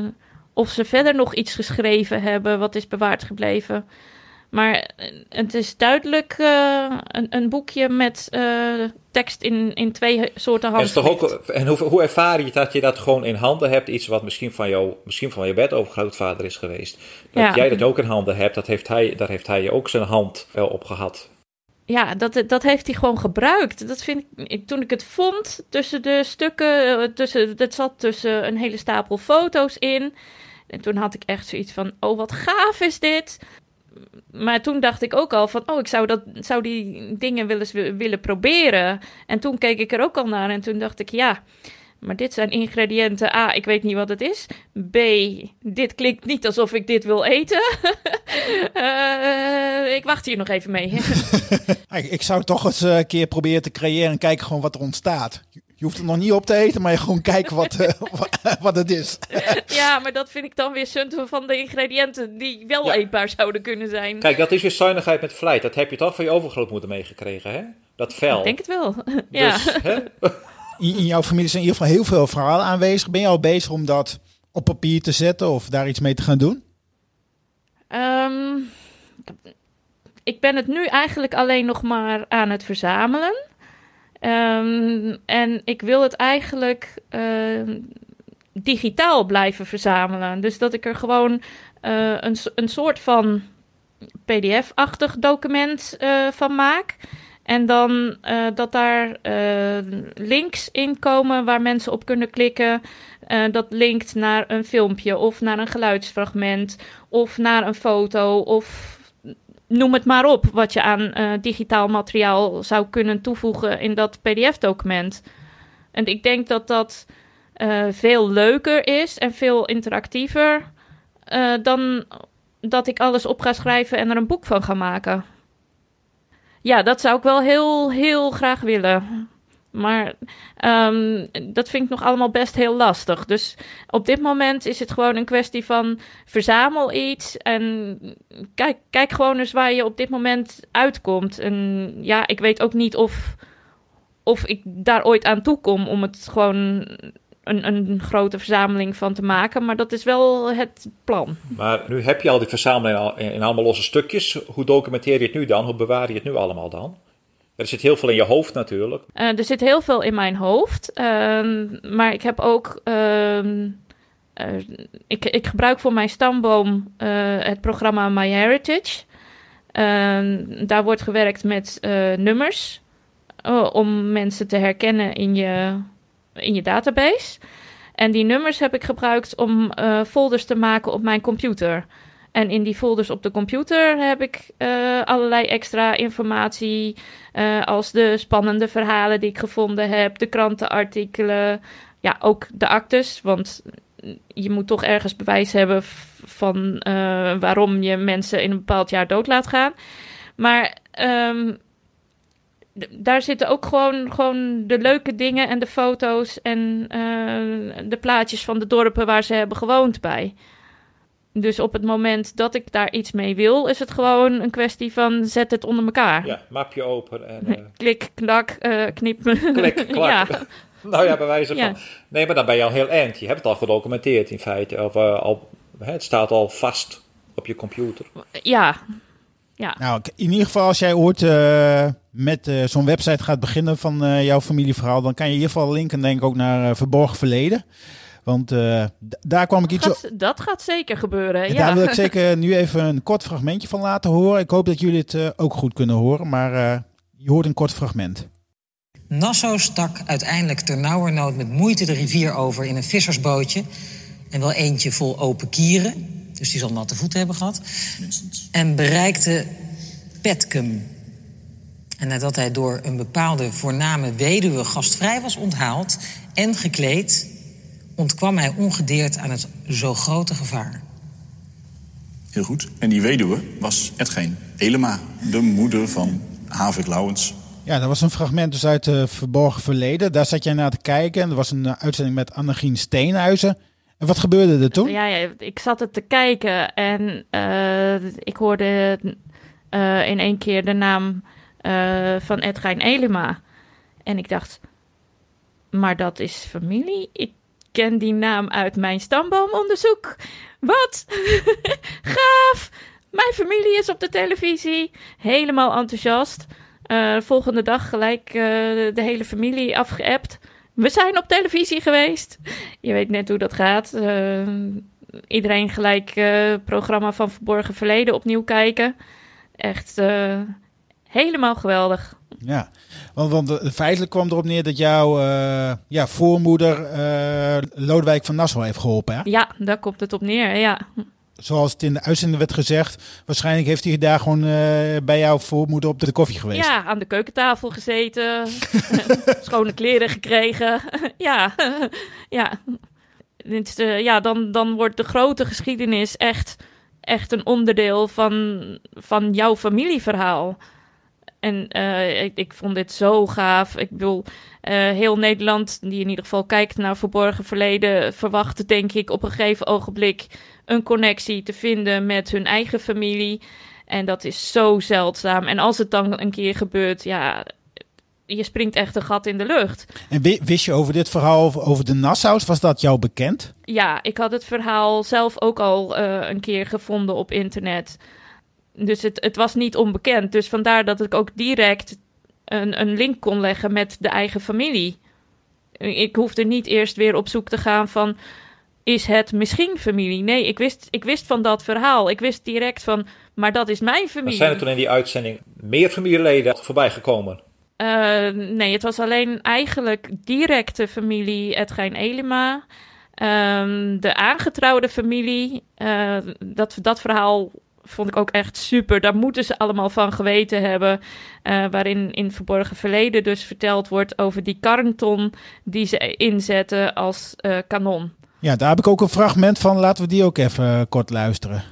of ze verder nog iets geschreven hebben wat is bewaard gebleven. Maar het is duidelijk een, een boekje met tekst in, in twee soorten En, is toch handschrift. ook, en hoe, hoe ervaar je dat je dat gewoon in handen hebt? Iets wat misschien van, jou, misschien van je bedovergrootvader is geweest. Dat Ja. jij dat ook in handen hebt, dat heeft hij, daar heeft hij ook zijn hand wel op gehad. Ja, dat, dat heeft hij gewoon gebruikt. Dat vind ik, toen ik het vond tussen de stukken, eh, tussen, het zat tussen een hele stapel foto's in. En toen had ik echt zoiets van, oh wat gaaf is dit. Maar toen dacht ik ook al van, oh ik zou, dat, zou die dingen wel eens wi- willen proberen. En toen keek ik er ook al naar en toen dacht ik, ja, maar dit zijn ingrediënten. A, ik weet niet wat het is. B, dit klinkt niet alsof ik dit wil eten. [laughs] Eh, ik wacht hier nog even mee. [laughs] [laughs] Ik, ik zou toch eens eh, een keer proberen te creëren en kijken gewoon wat er ontstaat. Je Je hoeft het nog niet op te eten, maar je gewoon kijken wat, [laughs] uh, wat het is. [laughs] ja, maar dat vind ik dan weer sunten van de ingrediënten die wel ja. eetbaar zouden kunnen zijn. Kijk, dat is weer zuinigheid met vlijt. Dat heb je toch van je overgrootmoeder meegekregen, hè? Dat vel. Ik denk het wel, [laughs] ja. Dus, hè? In, in, jouw familie zijn in ieder geval heel veel verhalen aanwezig. Ben je al bezig om dat op papier te zetten of daar iets mee te gaan doen? Um, ik ben het nu eigenlijk alleen nog maar aan het verzamelen. Um, en ik wil het eigenlijk uh, digitaal blijven verzamelen. Dus dat ik er gewoon uh, een, een soort van PDF-achtig document uh, van maak. En dan uh, dat daar links in komen waar mensen op kunnen klikken. Dat linkt naar een filmpje of naar een geluidsfragment of naar een foto of noem het maar op wat je aan digitaal materiaal zou kunnen toevoegen in dat PDF-document. En ik denk dat dat veel leuker is en veel interactiever dan dat ik alles op ga schrijven en er een boek van ga maken. Ja, dat zou ik wel heel, heel graag willen. Maar um, dat vind ik nog allemaal best heel lastig. Dus op dit moment is het gewoon een kwestie van verzamel iets en kijk, kijk gewoon eens waar je op dit moment uitkomt. En ja, ik weet ook niet of, of ik daar ooit aan toe kom om het gewoon een, een grote verzameling van te maken. Maar dat is wel het plan. Maar nu heb je al die verzameling in allemaal losse stukjes. Hoe documenteer je het nu dan? Hoe bewaar je het nu allemaal dan? Er zit heel veel in je hoofd natuurlijk. Uh, er zit heel veel in mijn hoofd. Uh, maar ik heb ook. Uh, ik, ik gebruik voor mijn stamboom eh, het programma MyHeritage. Ehm, daar wordt gewerkt met nummers. om mensen te herkennen in je in je database. En die nummers heb ik gebruikt om folders te maken op mijn computer. En in die folders op de computer heb ik uh, allerlei extra informatie. Uh, als de spannende verhalen die ik gevonden heb, de krantenartikelen. Ja, ook de actes. Want je moet toch ergens bewijs hebben van waarom je mensen in een bepaald jaar dood laat gaan. Maar um, daar zitten ook gewoon, gewoon de leuke dingen en de foto's en de plaatjes van de dorpen waar ze hebben gewoond bij. Dus op het moment dat ik daar iets mee wil, is het gewoon een kwestie van zet het onder elkaar. Ja, mapje open en... Uh... Klik, knak, uh, knip me. Klik, [laughs] klak. ja. [laughs] nou ja, bij wijze van... Ja. Nee, maar dan ben je al heel eind. Je hebt het al gedocumenteerd in feite. Of al, het staat al vast op je computer. Ja, ja. Nou, in ieder geval als jij ooit uh, met uh, zo'n website gaat beginnen van uh, jouw familieverhaal, dan kan je in ieder geval linken denk ik ook naar Verborgen Verleden. Want daar kwam ik iets... Gaat, dat gaat zeker gebeuren, ja. Daar wil ik [laughs] zeker nu even een kort fragmentje van laten horen. Ik hoop dat jullie het ook goed kunnen horen, maar je hoort een kort fragment. Nassau stak uiteindelijk ternauwernood met moeite de rivier over in een vissersbootje. En wel eentje vol open kieren. Dus die zal natte voeten hebben gehad. Minstens. En bereikte Petcum. En nadat hij door een bepaalde voorname weduwe gastvrij was onthaald en gekleed, ontkwam hij ongedeerd aan het zo grote gevaar. Heel goed. En die weduwe was Edgeen Elema, de moeder van Havik Lauwens. Ja, dat was een fragment dus uit het verborgen verleden. Daar zat jij naar te kijken. En er was een uitzending met Annegien Steenhuizen. En wat gebeurde er toen? Ja, ja ik zat het te kijken en uh, ik hoorde uh, in één keer de naam uh, van Edgein Elema. En ik dacht, maar dat is familie? Ik ken die naam uit mijn stamboomonderzoek. Wat? [laughs] Gaaf! Mijn familie is op de televisie. Helemaal enthousiast. volgende dag gelijk de hele familie afgeappt we zijn op televisie geweest. Je weet net hoe dat gaat. Uh, iedereen gelijk programma van Verborgen Verleden opnieuw kijken. Echt helemaal geweldig. Ja, want, want feitelijk kwam erop neer dat jouw ja, voormoeder Lodewijk van Nassau heeft geholpen. Hè? Ja, daar komt het op neer, ja zoals het in de uitzending werd gezegd, waarschijnlijk heeft hij daar gewoon uh, bij jouw voormoeder op de koffie geweest. Ja, aan de keukentafel gezeten, [laughs] schone kleren gekregen. [laughs] ja, [laughs] ja. Ja, dan, dan wordt de grote geschiedenis echt, echt een onderdeel van, van jouw familieverhaal. En uh, ik, ik, vond dit zo gaaf. Ik bedoel, uh, heel Nederland, die in ieder geval kijkt naar verborgen verleden, verwacht denk ik op een gegeven ogenblik een connectie te vinden met hun eigen familie. En dat is zo zeldzaam. En als het dan een keer gebeurt, ja, je springt echt een gat in de lucht. En wist je over dit verhaal over de Nassau's? Was dat jou bekend? Ja, ik had het verhaal zelf ook al uh, een keer gevonden op internet. Dus het, het was niet onbekend. Dus vandaar dat ik ook direct een, een link kon leggen met de eigen familie. Ik hoefde niet eerst weer op zoek te gaan van... is het misschien familie? Nee, ik wist, ik wist van dat verhaal. Ik wist direct van, maar dat is mijn familie. zijn er toen in die uitzending meer familieleden voorbij gekomen? Uh, nee, het was alleen eigenlijk directe familie Edgein Elima. Um, de aangetrouwde familie, uh, dat, dat verhaal vond ik ook echt super. Daar moeten ze allemaal van geweten hebben. Uh, waarin in verborgen verleden dus verteld wordt over die karnton die ze inzetten als uh, kanon. Ja, daar heb ik ook een fragment van. Laten we die ook even kort luisteren.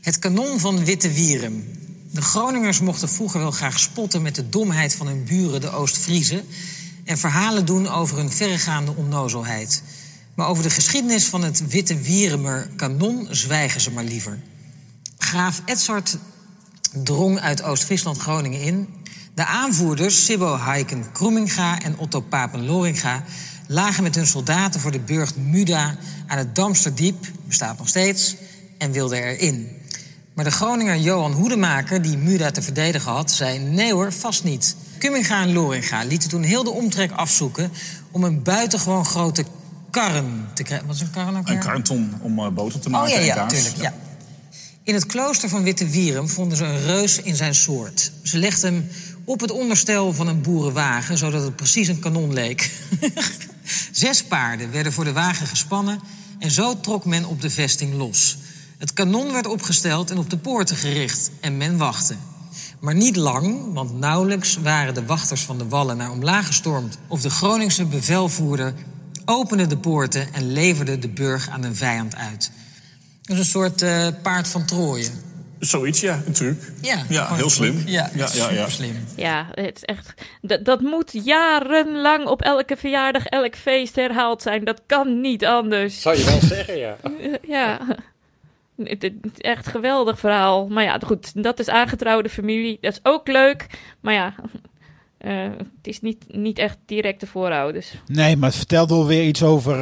Het kanon van Witte Wierum. De Groningers mochten vroeger wel graag spotten met de domheid van hun buren, de Oost-Friezen, en verhalen doen over hun verregaande onnozelheid. Maar over de geschiedenis van het Witte Wierumer kanon zwijgen ze maar liever. Graaf Edzard drong uit Oost-Friesland Groningen in. De aanvoerders, Sibbo Heiken Kroeminga en Otto Papen Loringa, lagen met hun soldaten voor de burcht Muda aan het Damsterdiep, bestaat nog steeds, en wilden erin. Maar de Groninger Johan Hoedemaker, die Muda te verdedigen had, zei: nee hoor, vast niet. Kumminga en Loringa lieten toen heel de omtrek afzoeken om een buitengewoon grote karren te krijgen. Wat is een karren ook Een karton om uh, boter te maken. Oh ja, ja, en kaas. tuurlijk. Ja. In het klooster van Witte Wierum vonden ze een reus in zijn soort. Ze legden hem op het onderstel van een boerenwagen, zodat het precies een kanon leek. [laughs] Zes paarden werden voor de wagen gespannen en zo trok men op de vesting los. Het kanon werd opgesteld en op de poorten gericht en men wachtte. Maar niet lang, want nauwelijks waren de wachters van de wallen naar omlaag gestormd of de Groningse bevelvoerder opende de poorten en leverde de burg aan een vijand uit. Dus een soort uh, paard van Troje. Zoiets, ja, een truc. Ja, ja heel slim. Ja, ja, ja, ja. slim. Ja, het is echt. Dat, dat moet jarenlang op elke verjaardag, elk feest herhaald zijn. Dat kan niet anders. Zou je wel zeggen, ja. [laughs] ja. Het is echt een geweldig verhaal. Maar ja, goed, dat is aangetrouwde familie. Dat is ook leuk. Maar ja, uh, het is niet, niet echt directe voorouders. Nee, maar het vertelt wel weer iets over uh,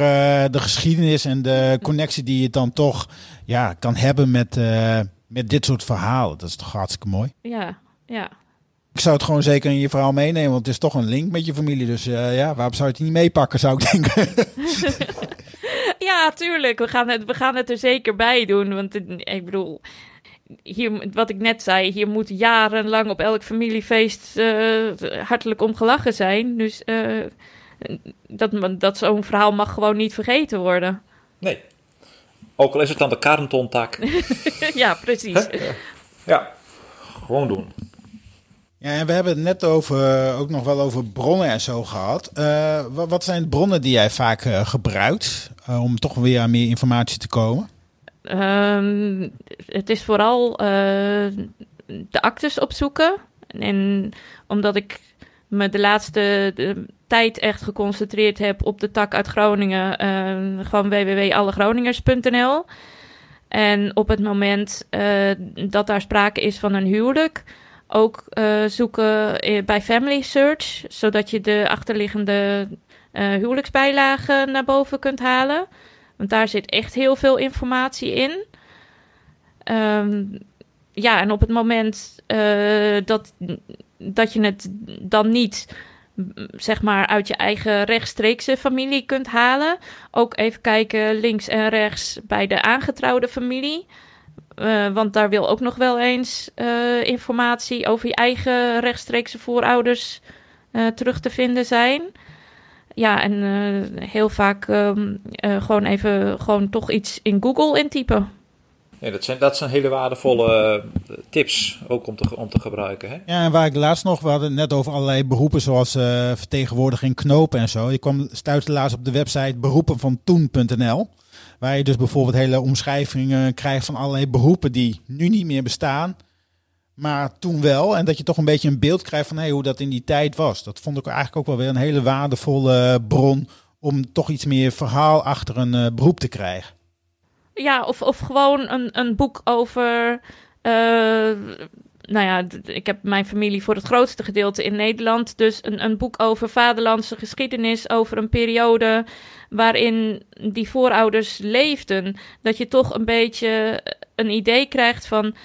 de geschiedenis en de [laughs] connectie die je dan toch ja, kan hebben met, uh, met dit soort verhalen. Dat is toch hartstikke mooi. Ja, ja. Ik zou het gewoon zeker in je verhaal meenemen, want het is toch een link met je familie. Dus ja, waarom zou je het niet meepakken, zou ik denken. [laughs] ja, tuurlijk. We gaan, het, we gaan het er zeker bij doen. Want ik bedoel, hier, wat ik net zei, hier moet jarenlang op elk familiefeest uh, hartelijk om gelachen zijn. Dus uh, dat, dat zo'n verhaal mag gewoon niet vergeten worden. Nee. Ook al is het dan de karntontak. [laughs] ja, precies. Ja, gewoon doen. Ja, en we hebben het net over, ook nog wel over bronnen en zo gehad. Uh, wat zijn de bronnen die jij vaak uh, gebruikt uh, om toch weer aan meer informatie te komen? Um, het is vooral de actes opzoeken. En omdat ik me de laatste tijd echt geconcentreerd heb op de tak uit Groningen, gewoon www.allegroningers.nl. En op het moment dat daar sprake is van een huwelijk ook uh, zoeken bij Family Search, zodat je de achterliggende huwelijksbijlagen naar boven kunt halen. Want daar zit echt heel veel informatie in. Um, ja, en op het moment uh, dat, dat je het dan niet zeg maar uit je eigen rechtstreekse familie kunt halen, ook even kijken links en rechts bij de aangetrouwde familie. Uh, want daar wil ook nog wel eens uh, informatie over je eigen rechtstreekse voorouders terug te vinden zijn. Ja, en heel vaak um, gewoon even gewoon toch iets in Google intypen. Ja, dat, zijn, dat zijn hele waardevolle tips ook om te, om te gebruiken. Hè? Ja, en waar ik laatst nog, we hadden het net over allerlei beroepen zoals vertegenwoordiging knopen en zo. Je kwam stuitte laatst op de website beroepen van toen.nl. Waar je dus bijvoorbeeld hele omschrijvingen krijgt van allerlei beroepen die nu niet meer bestaan. Maar toen wel. En dat je toch een beetje een beeld krijgt van hoe dat in die tijd was. Dat vond ik eigenlijk ook wel weer een hele waardevolle bron om toch iets meer verhaal achter een uh, beroep te krijgen. Ja, of, of gewoon een, een boek over. Uh, nou ja, ik heb mijn familie voor het grootste gedeelte in Nederland. Dus een, een boek over vaderlandse geschiedenis, over een periode waarin die voorouders leefden. Dat je toch een beetje een idee krijgt van.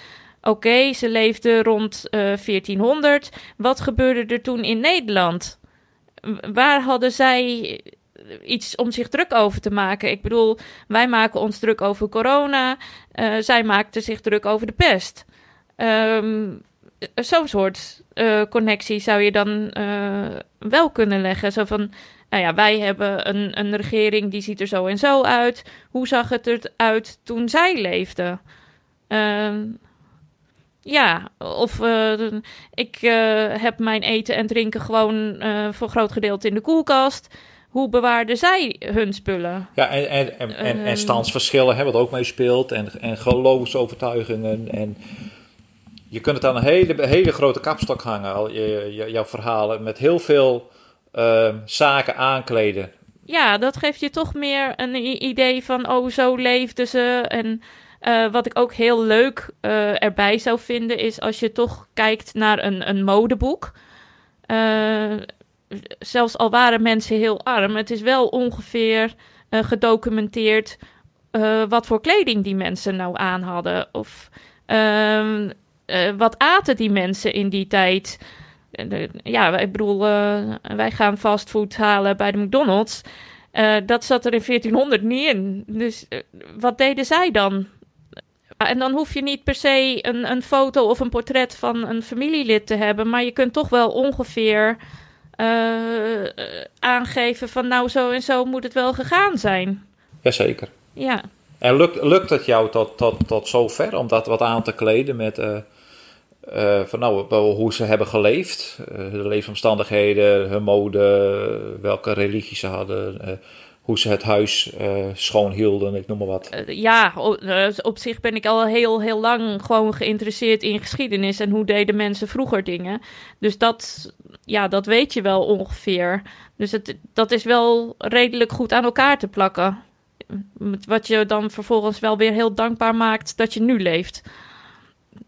Oké, ze leefden rond uh, 1400. Wat gebeurde er toen in Nederland? Waar hadden zij iets om zich druk over te maken. Ik bedoel, wij maken ons druk over corona. Uh, zij maakten zich druk over de pest. Um, Zo'n soort connectie zou je dan wel kunnen leggen. Zo van, nou ja, wij hebben een, een regering die ziet er zo en zo uit. Hoe zag het eruit toen zij leefden? Uh, ja, of ik heb mijn eten en drinken gewoon voor een groot gedeelte in de koelkast hoe bewaarden zij hun spullen? Ja, en, en, en, en, en ehm. standsverschillen hebben wat ook meespeelt. En, en geloofsovertuigingen. En je kunt het aan een hele, hele grote kapstok hangen, al je, jouw verhalen. Met heel veel uh, zaken aankleden. Ja, dat geeft je toch meer een idee van, oh, zo leefden ze. En uh, wat ik ook heel leuk uh, erbij zou vinden, is als je toch kijkt naar een, een modeboek. Uh, zelfs al waren mensen heel arm, het is wel ongeveer gedocumenteerd wat voor kleding die mensen nou aan hadden. Of uh, wat aten die mensen in die tijd. ja, ik bedoel, wij gaan fastfood halen bij de McDonald's. dat zat er in 1400 niet in. Dus wat deden zij dan? En dan hoef je niet per se een, een foto of een portret van een familielid te hebben, maar je kunt toch wel ongeveer uh, aangeven van nou zo en zo moet het wel gegaan zijn. Jazeker. Ja. En lukt, lukt het jou tot, tot, tot zover om dat wat aan te kleden met uh, uh, van nou, hoe ze hebben geleefd, de leefomstandigheden, hun mode, welke religie ze hadden, hoe ze het huis uh, schoon hielden, ik noem maar wat. Uh, ja, uh, op zich ben ik al heel, heel lang gewoon geïnteresseerd in geschiedenis en hoe deden mensen vroeger dingen. Dus dat, ja, dat weet je wel ongeveer. Dus het, dat is wel redelijk goed aan elkaar te plakken. Wat je dan vervolgens wel weer heel dankbaar maakt dat je nu leeft.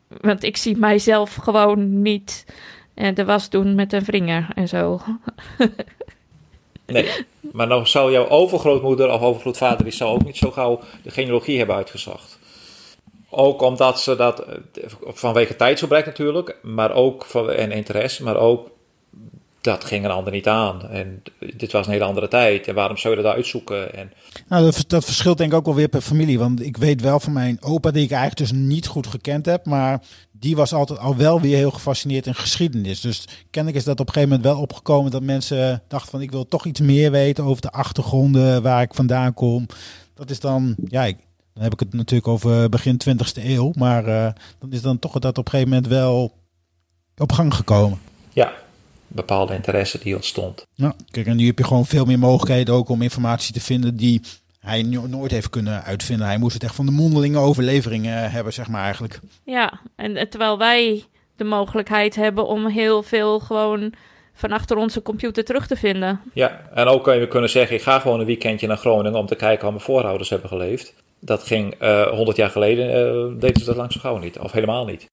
Want ik zie mijzelf gewoon niet de was doen met een vinger en zo. [laughs] Nee, maar dan zou jouw overgrootmoeder of overgrootvader die zou ook niet zo gauw de genealogie hebben uitgezocht. Ook omdat ze dat eh, vanwege tijdsgebrek natuurlijk, maar ook van, en interesse, maar ook dat ging een ander niet aan. En dit was een hele andere tijd. En waarom zou je dat uitzoeken? En... Nou, dat, dat, verschilt denk ik ook wel weer per familie. Want ik weet wel van mijn opa, die ik eigenlijk dus niet goed gekend heb. Maar die was altijd al wel weer heel gefascineerd in geschiedenis. Dus kennelijk is dat op een gegeven moment wel opgekomen dat mensen dachten van ik wil toch iets meer weten over de achtergronden waar ik vandaan kom. Dat is dan, ja, ik, dan heb ik het natuurlijk over begin 20e eeuw. Maar uh, dan is dan toch dat op een gegeven moment wel op gang gekomen. Ja, bepaalde interesse die ontstond. Ja, kijk, en nu heb je gewoon veel meer mogelijkheden ook om informatie te vinden die hij nooit heeft kunnen uitvinden. Hij moest het echt van de mondelinge overleveringen hebben, zeg maar eigenlijk. Ja, en terwijl wij de mogelijkheid hebben om heel veel gewoon van achter onze computer terug te vinden. Ja, en ook kan je kunnen zeggen, ik ga gewoon een weekendje naar Groningen om te kijken hoe mijn voorouders hebben geleefd. Dat ging uh, eh, 100 jaar geleden, uh, deden ze dat lang zo gauw niet, of helemaal niet.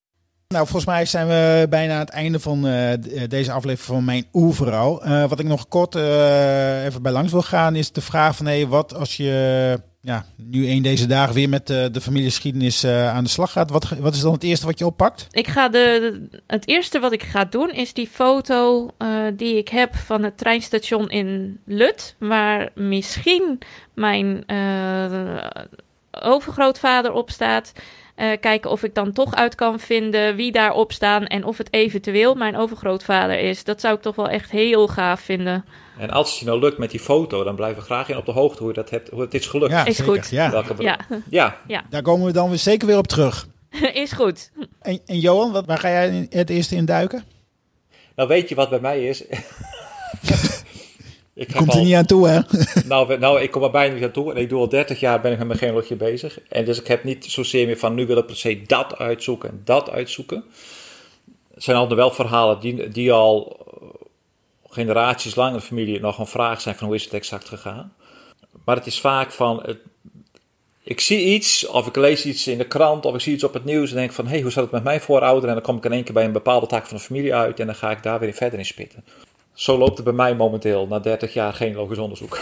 Nou, volgens mij zijn we bijna aan het einde van uh, deze aflevering van Mijn Oervrouw. Uh, wat ik nog kort uh, even bij langs wil gaan is de vraag van... Hey, wat als je ja, nu een deze dagen weer met de familiegeschiedenis aan de slag gaat? Wat, wat is dan het eerste wat je oppakt? Ik ga de, het eerste wat ik ga doen is die foto die ik heb van het treinstation in Lut... waar misschien mijn overgrootvader op staat... Uh, kijken of ik dan toch uit kan vinden wie daarop staan en of het eventueel mijn overgrootvader is. Dat zou ik toch wel echt heel gaaf vinden. En als het je nou lukt met die foto, dan blijven we graag in op de hoogte hoe je dat hebt, hoe het is gelukt. Ja, is goed. Ja. Welke... Ja. ja. Ja. Daar komen we dan weer zeker weer op terug. [laughs] is goed. En, en Johan, wat, waar ga jij het eerste in duiken? Nou, weet je wat bij mij is? [laughs] Ik Komt er niet aan toe, hè? [laughs] nou, nou, ik kom er bijna niet aan toe. En ik doe al 30 jaar ben ik met mijn genealogie bezig. En dus ik heb niet zozeer meer van nu wil ik per se dat uitzoeken en dat uitzoeken. zijn altijd wel verhalen die, die al generaties lang in de familie nog een vraag zijn van hoe is het exact gegaan. Maar het is vaak van, het, ik zie iets of ik lees iets in de krant of ik zie iets op het nieuws en denk van, hé, hey, hoe zat het met mijn voorouder? En dan kom ik in één keer bij een bepaalde tak van de familie uit en dan ga ik daar weer verder in spitten. Zo loopt het bij mij momenteel, na 30 jaar genealogisch onderzoek.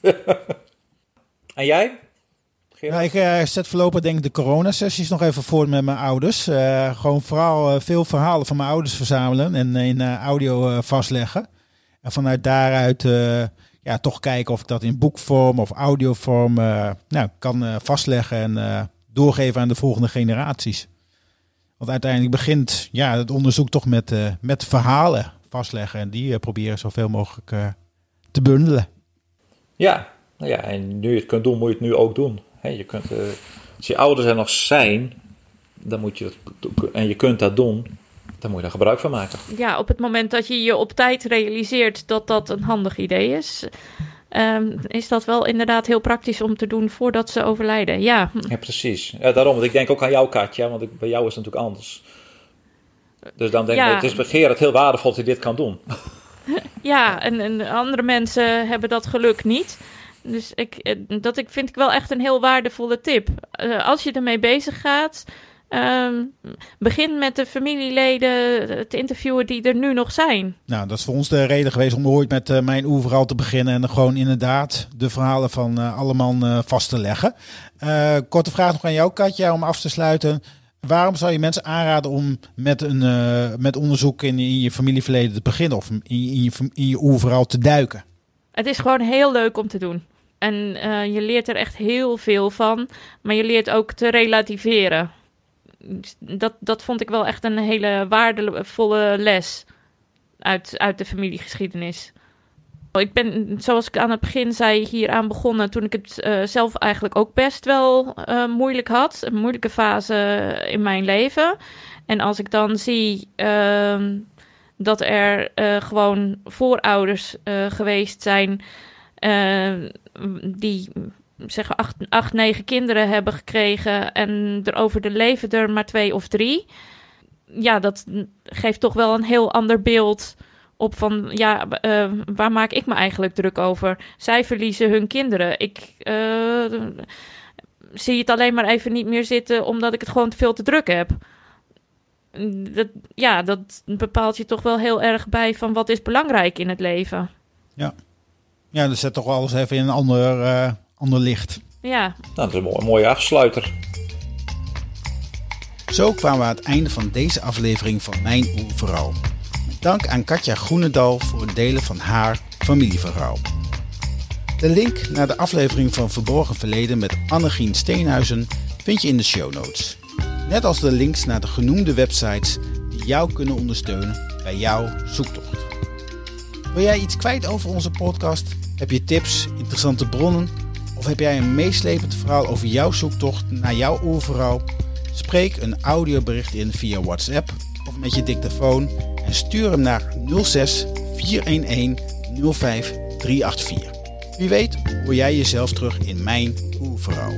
[laughs] en jij? Ja, ik uh, zet voorlopig denk ik de coronasessies nog even voor met mijn ouders. Uh, gewoon vooral uh, veel verhalen van mijn ouders verzamelen en in audio vastleggen. En vanuit daaruit ja, toch kijken of ik dat in boekvorm of audiovorm nou, kan vastleggen en doorgeven aan de volgende generaties. Want uiteindelijk begint ja, het onderzoek toch met, met verhalen vastleggen. En die proberen zoveel mogelijk te bundelen. Ja, nou ja, en nu je het kunt doen, moet je het nu ook doen je kunt, uh, als je ouders er nog zijn, dan moet je en je kunt dat doen, dan moet je daar gebruik van maken. Ja, op het moment dat je je op tijd realiseert dat dat een handig idee is, um, is dat wel inderdaad heel praktisch om te doen voordat ze overlijden. Ja, ja precies. Ja, daarom, want ik denk ook aan jouw Katja, want ik, bij jou is het natuurlijk anders. Dus dan denk ik, het is begeer het heel waardevol dat je dit kan doen. [laughs] Ja, en, en andere mensen hebben dat geluk niet. Dus ik, eh, dat ik, vind ik wel echt een heel waardevolle tip. Uh, als je ermee bezig gaat, um, begin met de familieleden te interviewen die er nu nog zijn. Nou, dat is voor ons de reden geweest om ooit met uh, mijn oeverhaal te beginnen. En gewoon inderdaad de verhalen van uh, allemaal vast te leggen. korte vraag nog aan jou, Katja, om af te sluiten. Waarom zou je mensen aanraden om met, een, met onderzoek in, in, je familieverleden te beginnen? Of in, in je, in je te duiken? Het is gewoon heel leuk om te doen. En uh, je leert er echt heel veel van. Maar je leert ook te relativeren. Dat, dat vond ik wel echt een hele waardevolle les uit, uit de familiegeschiedenis. Ik ben, zoals ik aan het begin zei, hier aan begonnen toen ik het uh, zelf eigenlijk ook best wel uh, moeilijk had. Een moeilijke fase in mijn leven. En als ik dan zie uh, dat er gewoon voorouders geweest zijn die zeggen acht, acht, negen kinderen hebben gekregen en er over de leven er maar twee of drie. Ja, dat geeft toch wel een heel ander beeld op van, ja, uh, waar maak ik me eigenlijk druk over? Zij verliezen hun kinderen. Ik uh, zie het alleen maar even niet meer zitten omdat ik het gewoon te veel te druk heb. Dat, ja, dat bepaalt je toch wel heel erg bij van wat is belangrijk in het leven. Ja. Ja, dat zet toch alles even in een ander, uh, ander licht. Ja. Nou, dat is een mooie, mooie afsluiter. Zo kwamen we aan het einde van deze aflevering van Mijn Oerverhaal. Dank aan Katja Groenendal voor het delen van haar familieverhaal. De link naar de aflevering van Verborgen Verleden met Annegien Steenhuizen vind je in de show notes. Net als de links naar de genoemde websites die jou kunnen ondersteunen bij jouw zoektocht. Wil jij iets kwijt over onze podcast? Heb je tips, interessante bronnen? Of heb jij een meeslepend verhaal over jouw zoektocht naar jouw oerverhaal? Spreek een audiobericht in via WhatsApp met je dictafoon en stuur hem naar 06 411 05 384. Wie weet hoor jij jezelf terug in mijn oerverhaal.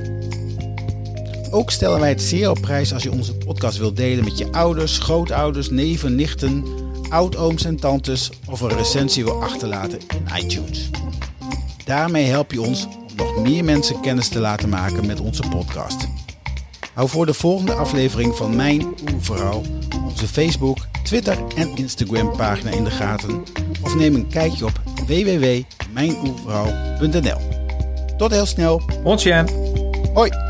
Ook stellen wij het zeer op prijs als je onze podcast wilt delen met je ouders, grootouders, neven, nichten, oudooms en tantes of een recensie wil achterlaten in iTunes. Daarmee help je ons om nog meer mensen kennis te laten maken met onze podcast. Hou voor de volgende aflevering van Mijn Oerverhaal onze Facebook, Twitter en Instagram pagina in de gaten of neem een kijkje op www.mijnoerverhaal.nl. Tot heel snel. Ons Hoi.